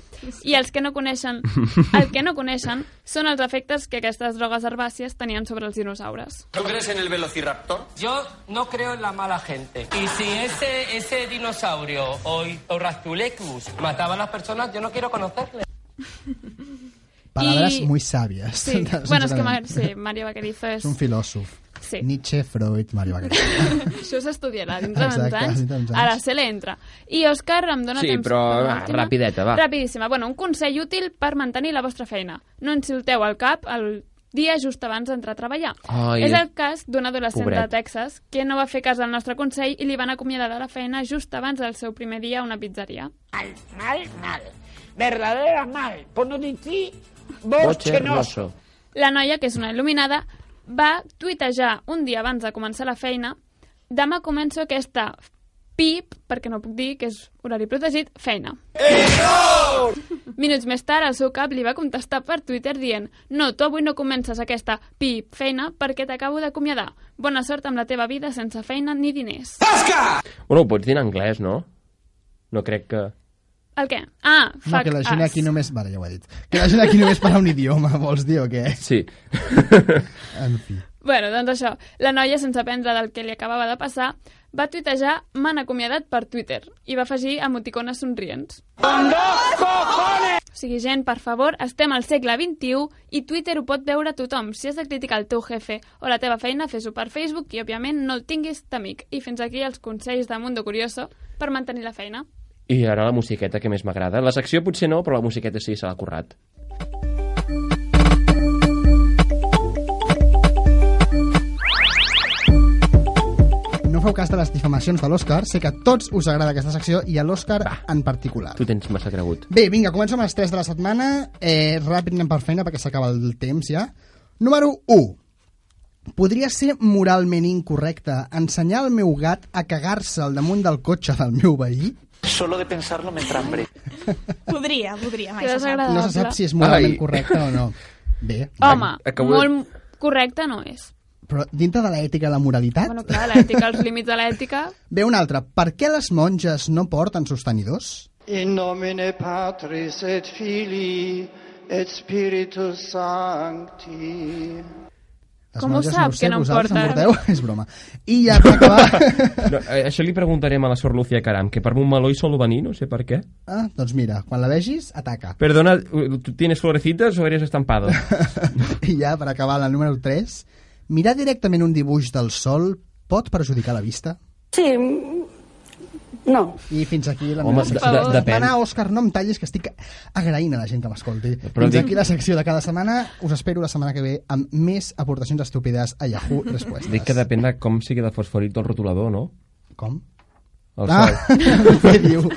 I els que no coneixen, el que no coneixen són els efectes que aquestes drogues herbàcies tenien sobre els dinosaures.
¿Tú crees en el velociraptor?
Yo no creo en la mala gente. Y si ese, ese dinosaurio o Orasthulecus mataba a las personas, yo no quiero conocerle.
Palabras
I-
muy sabias.
Sí, bueno, és que. Mar sí, Mario Vaquerizo és...
És un filòsof.
Sí.
Nietzsche, Freud, Mario Vaquerizo.
Això s'estudiarà dintre d'uns anys.
anys.
Ara se l'entra. I Òscar em dona
Sí,
temps...
però
per
va,
l'última?
rapideta, va.
Rapidíssima. Bueno, un consell útil per mantenir la vostra feina. No insulteu al cap el dia just abans d'entrar a treballar.
Ai,
és el cas d'un adolescent
pobret.
de Texas que no va fer cas al nostre consell i li van acomiadar de la feina just abans del seu primer dia a una pizzeria.
Mal, mal, mal. Verdadera mal. Por no decir bochenoso.
La noia, que és una il·luminada, va tuitejar un dia abans de començar la feina demà començo aquesta PIP, perquè no puc dir que és horari protegit, feina. Minuts més tard, el seu cap li va contestar per Twitter dient no, tu avui no comences aquesta PIP feina perquè t'acabo d'acomiadar. Bona sort amb la teva vida sense feina ni diners.
Bueno, ho pots dir en anglès, no? No crec que...
El què? Ah,
No,
fuck
que la gent
us.
aquí només... Vale, ja ho he dit. Que la gent aquí només parla un idioma, vols dir o què?
Sí.
En fi.
Bueno, doncs això, la noia, sense aprendre del que li acabava de passar, va tuitejar m'han acomiadat per Twitter i va afegir emoticones somrients. O sigui, gent, per favor, estem al segle XXI i Twitter ho pot veure tothom. Si has de criticar el teu jefe o la teva feina, fes-ho per Facebook i, òbviament, no el tinguis d'amic. I fins aquí els consells de Mundo Curioso per mantenir la feina.
I ara la musiqueta que més m'agrada. La secció potser no, però la musiqueta sí, se l'ha currat.
No feu cas de les difamacions de l'Òscar, sé que a tots us agrada aquesta secció i a l'Òscar en particular.
Tu tens massa cregut.
Bé, vinga, començo amb les 3 de la setmana. Eh, ràpid anem per feina perquè s'acaba el temps ja. Número 1. Podria ser moralment incorrecte ensenyar al meu gat a cagar-se al damunt del cotxe del meu veí?
Solo de pensarlo me entra hambre.
Podria, podria, mai se sap.
No se sap si és moralment
Ai.
correcte o no. Bé,
Home,
acabo de-
molt correcte no és.
però dintre de l'ètica i la moralitat...
Bueno, clar, l'ètica, els límits de l'ètica...
Bé, un altre. Per què les monges no porten sostenidors?
In nomine Patris et Filii et Spiritus Sancti.
Les
Com ho sap,
no sé,
que no
vosaltres
porten?
porteu? És broma. I ja per acabar...
No, eh, això li preguntarem a la Sor Lucía Caram, que per un meló hi sol venir, no sé per què.
ah, doncs mira, quan la vegis, ataca.
Perdona, ¿tú tienes florecitas o eres estampado?
I ja, per acabar, la número 3. Mirar directament un dibuix del sol pot perjudicar la vista?
Sí, no.
I fins aquí la
Home,
meva
de-
secció.
de- depèn.
Anar, Òscar, no em tallis, que estic agraint a la gent que m'escolti. Fins
dic-
aquí la secció de cada setmana. Us espero la setmana que ve amb més aportacions estúpides a Yahoo Respuestes.
Dic que depèn de com sigui de fosforit el rotulador, no?
Com?
El
ah,
sol.
què diu?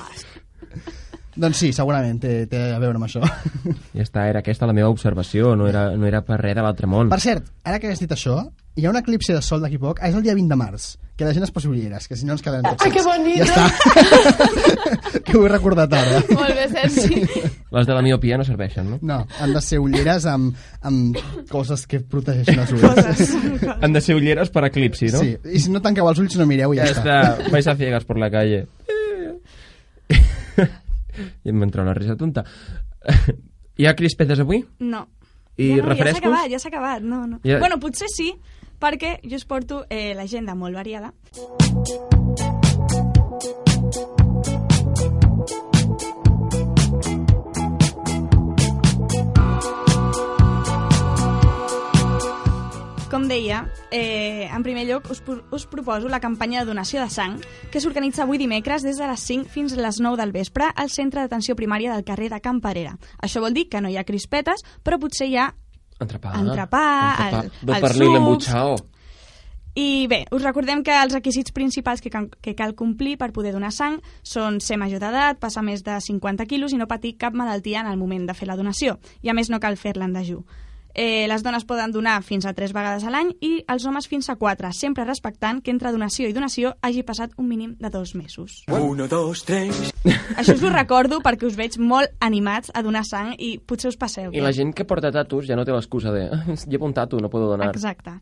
Doncs sí, segurament té, té a veure amb això.
Ja està, era aquesta la meva observació, no era, no era per res de l'altre món.
Per cert, ara que has dit això, hi ha un eclipsi de sol d'aquí poc, ah, és el dia 20 de març, que la gent es posi ulleres, que si no ens quedarem tots
Ai, que bonito!
Ja està. que ho he recordat ara.
Molt bé, Sergi.
Les de la miopia no serveixen, no?
No, han de ser ulleres amb, amb coses que protegeixin els ulls.
Han de ser ulleres per eclipsi, no?
Sí, i si no tanqueu els ulls no mireu i ja,
Ja està, vais a ciegas por la calle. I em entra una risa tonta. Hi ha crispetes avui?
No.
I
ja no,
refrescos?
Ja s'ha acabat, ja s'ha acabat. No, no.
Ja-
Bueno, potser sí, perquè jo us porto eh, l'agenda molt variada. Com deia, eh, en primer lloc us, us proposo la campanya de donació de sang que s'organitza avui dimecres des de les 5 fins a les 9 del vespre al centre d'atenció primària del carrer de Can Parera. Això vol dir que no hi ha crispetes, però potser hi ha
Entrepà.
Entrepà, el-
Dos
els
pernil
sucs.
embutxao.
I bé, us recordem que els requisits principals que, que cal complir per poder donar sang són ser major d'edat, passar més de 50 quilos i no patir cap malaltia en el moment de fer la donació. I a més no cal fer-la en dejú. Eh, les dones poden donar fins a 3 vegades a l'any i els homes fins a 4, sempre respectant que entre donació i donació hagi passat un mínim de dos mesos.
Uno, dos, tres...
Això us ho recordo perquè us veig molt animats a donar sang i potser us passeu.
I la gent que porta tatus ja no té l'excusa de "Ah, llevo un tatu, no puedo donar.
Exacte.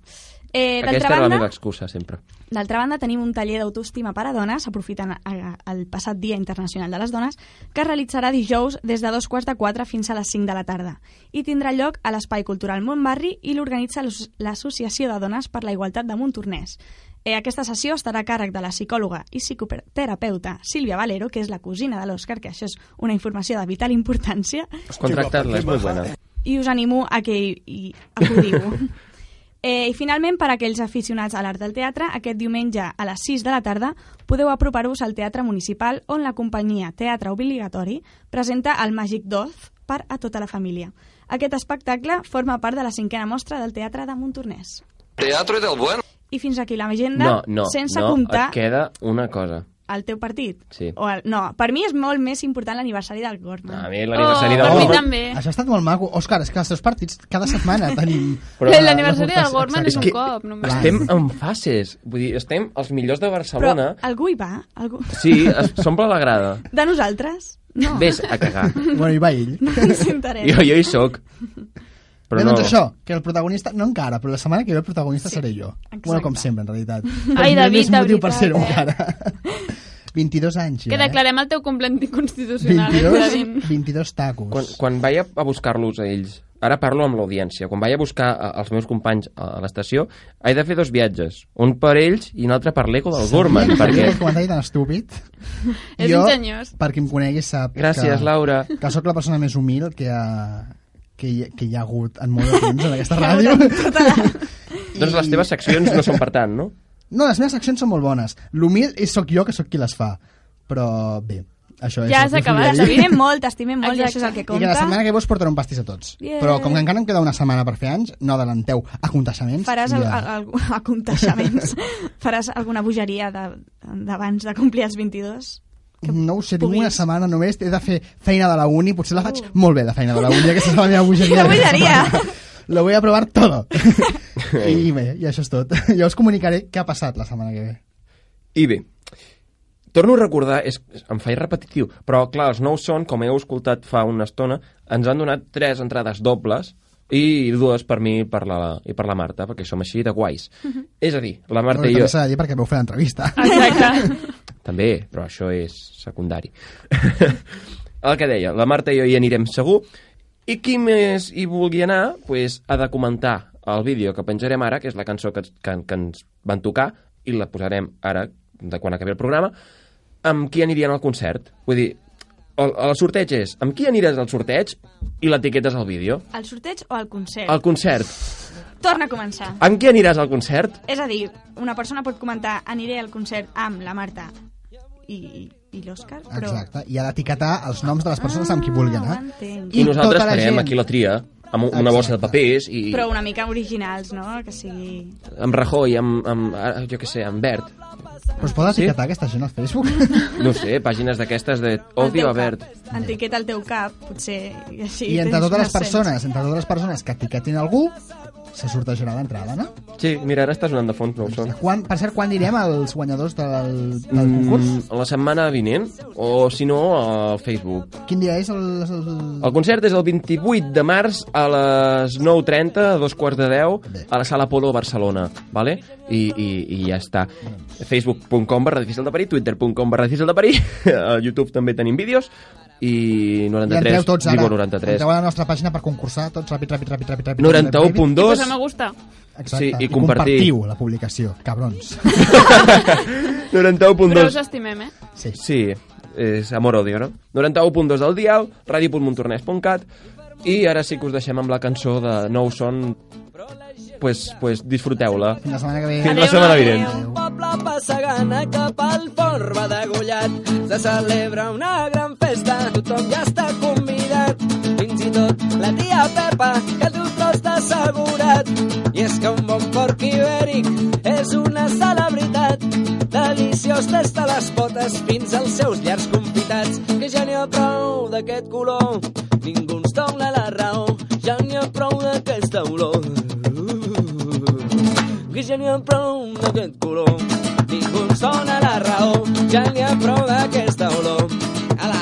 Eh,
Aquesta
D'altra
era la
banda,
meva excusa, sempre.
D'altra banda, tenim un taller d'autoestima per a dones, aprofitant a- el passat Dia Internacional de les Dones, que es realitzarà dijous des de dos quarts de quatre fins a les 5 de la tarda i tindrà lloc a l'Espai Cultural Montbarri i l'organitza l'Asso- l'Associació de Dones per la Igualtat de Montornès. Eh, aquesta sessió estarà a càrrec de la psicòloga i psicoterapeuta Sílvia Valero, que és la cosina de l'Òscar, que això és una informació de vital importància,
Contractar-la, és molt bona.
i us animo a que hi, hi acudiu. Eh, I finalment, per a aquells aficionats a l'art del teatre, aquest diumenge a les 6 de la tarda podeu apropar-vos al Teatre Municipal on la companyia Teatre Obligatori presenta el Màgic d'Oz per a tota la família. Aquest espectacle forma part de la cinquena mostra del Teatre de Montornès.
Teatro del bueno.
I fins aquí l'agenda,
No, no,
sense
no,
comptar
et queda una cosa.
El teu partit.
Sí.
O el, no, per mi és molt més important l'aniversari del Gorman.
A mi l'aniversari del
per mi
Gorman-
també.
Això ha estat molt maco. Òscar, és que els teus partits cada setmana tenim...
Però-
L'aniversari del Gorman és un
que
cop, només.
Estem en fases. Vull dir, estem els millors de
Però
Barcelona.
algú hi va? Algú...
Sí, es- s'omple la grada.
De nosaltres? No.
Vés a cagar.
Bueno, hi va ell.
No ens sentarem.
Jo, jo hi soc. Però
Bé,
no...
doncs això, que el protagonista, no encara, però la setmana que ve el protagonista seré jo. Bueno, com sempre, en realitat.
Ai,
no hi ha
David, de
motiu per
veritat,
ser-ho
eh?
encara. 22 anys
Que
ja, eh?
declarem el teu complet inconstitucional. eh,
22,
David?
22 tacos.
Quan, quan vaig a, buscar-los a ells, ara parlo amb l'audiència, quan vaig a buscar a, els meus companys a, l'estació, he de fer dos viatges, un per ells i un altre per l'eco del Gorman,
Sabia
perquè...
El comentari tan estúpid.
És
jo,
ingeniós.
per qui em conegui, sap
Gràcies,
que,
Laura.
que sóc la persona més humil que ha, que hi, que hi ha hagut en molt de temps en aquesta ràdio.
Doncs les teves seccions no són per tant, no?
No, les meves accions són molt bones. L'humil és sóc jo que sóc qui les fa. Però bé, això és...
Ja
que us
acabat. T'estimem molt, t'estimem molt, i això és el que
I que la
compta.
setmana que ve us portaré un pastís a tots.
Yeah.
Però com que encara em queda una setmana per fer anys, no adelanteu aconteixements.
Faràs
i
el,
ja.
el, el, aconteixements. Faràs alguna bogeria de- d'abans de, complir els 22?
No ho sé, tinc una setmana només, he de fer feina de la uni, potser la faig molt bé de feina de la uni, aquesta és la meva bogeria. D'aquesta
bogeria!
Lo voy a probar todo. I bé, i això és tot. Jo us comunicaré què ha passat la setmana que ve.
I bé, torno a recordar, és, em faig repetitiu, però clar, els nous són, com heu escoltat fa una estona, ens han donat tres entrades dobles i dues per mi i per la, i per la Marta, perquè som així de guais. És a dir, la Marta
Bueno,
i jo...
també s'ha de dir perquè vau fer l'entrevista.
Exacte.
També, però això és secundari. el que deia, la Marta i jo hi anirem segur, i qui més hi vulgui anar, pues, ha de comentar el vídeo que penjarem ara, que és la cançó que, que, que ens van tocar, i la posarem ara, de quan acabi el programa, amb qui anirien al concert. Vull dir, el, el sorteig és amb qui aniràs al sorteig i l'etiquetes al vídeo.
Al sorteig o al concert?
Al concert.
Torna a començar.
Amb qui aniràs al concert?
És a dir, una persona pot comentar aniré al concert amb la Marta i, i l'Òscar, però...
Exacte, i ha d'etiquetar els noms de les persones amb qui vulgui anar.
entenc.
I, nosaltres
tota la
farem
gent-
aquí la tria, amb una bossa de papers i...
Però una mica originals, no? Que sigui...
amb Rajoy, amb, amb ah, jo què sé, amb Bert.
Però es pot etiquetar aquesta gent al Facebook?
No sé, pàgines d'aquestes de odio a Bert.
Etiqueta el teu cap, potser, i així...
I entre totes les persones, entre totes les persones que etiquetin algú, se sortejarà l'entrada, no?
Sí, mira, ara està sonant de fons, no ho són.
Quan, per cert, quan direm als guanyadors del, del concurs?
Mm, la setmana vinent, o si no, al Facebook.
Quin dia és el... el...
El concert és el 28 de març a les 9.30, a dos quarts de 10, a la Sala Polo Barcelona, vale? I, i, i ja està. Facebook.com barra difícil de parir, Twitter.com barra difícil de parir, a YouTube també tenim vídeos, i
I
93,
entreu tots ara.
digo 93.
Entreu a la nostra pàgina per concursar, tots ràpid, ràpid, ràpid, ràpid. ràpid
91.2.
ràpid,
I posar me gusta.
Exacte.
Sí, i
I
compartir.
compartiu la publicació, cabrons.
91.2.
Però us estimem, eh?
Sí.
Sí, és amor-odio, no? 91.2 del dial, ràdio.montornès.cat i ara sí que us deixem amb la cançó de Nou Son pues, pues disfruteu-la.
Fins la setmana que ve.
Fins la setmana vinent.
Un poble passa gana cap al port va degullat. Se celebra una gran festa, tothom ja està convidat. Fins i tot la tia Pepa, que du tros d'assegurat. I és que un bon porc ibèric és una celebritat. Deliciós des de les potes fins als seus llars confitats. Que ja n'hi ha prou d'aquest color, ningú ens dona la raó. ja n'hi ha prou d'aquesta olor. Que ja n'hi ha prou d'aquest color. Ningú em sona la raó, ja n'hi ha prou d'aquesta olor. Ala!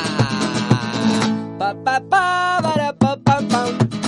Pa, pa, pa, para, pa, pa, pam.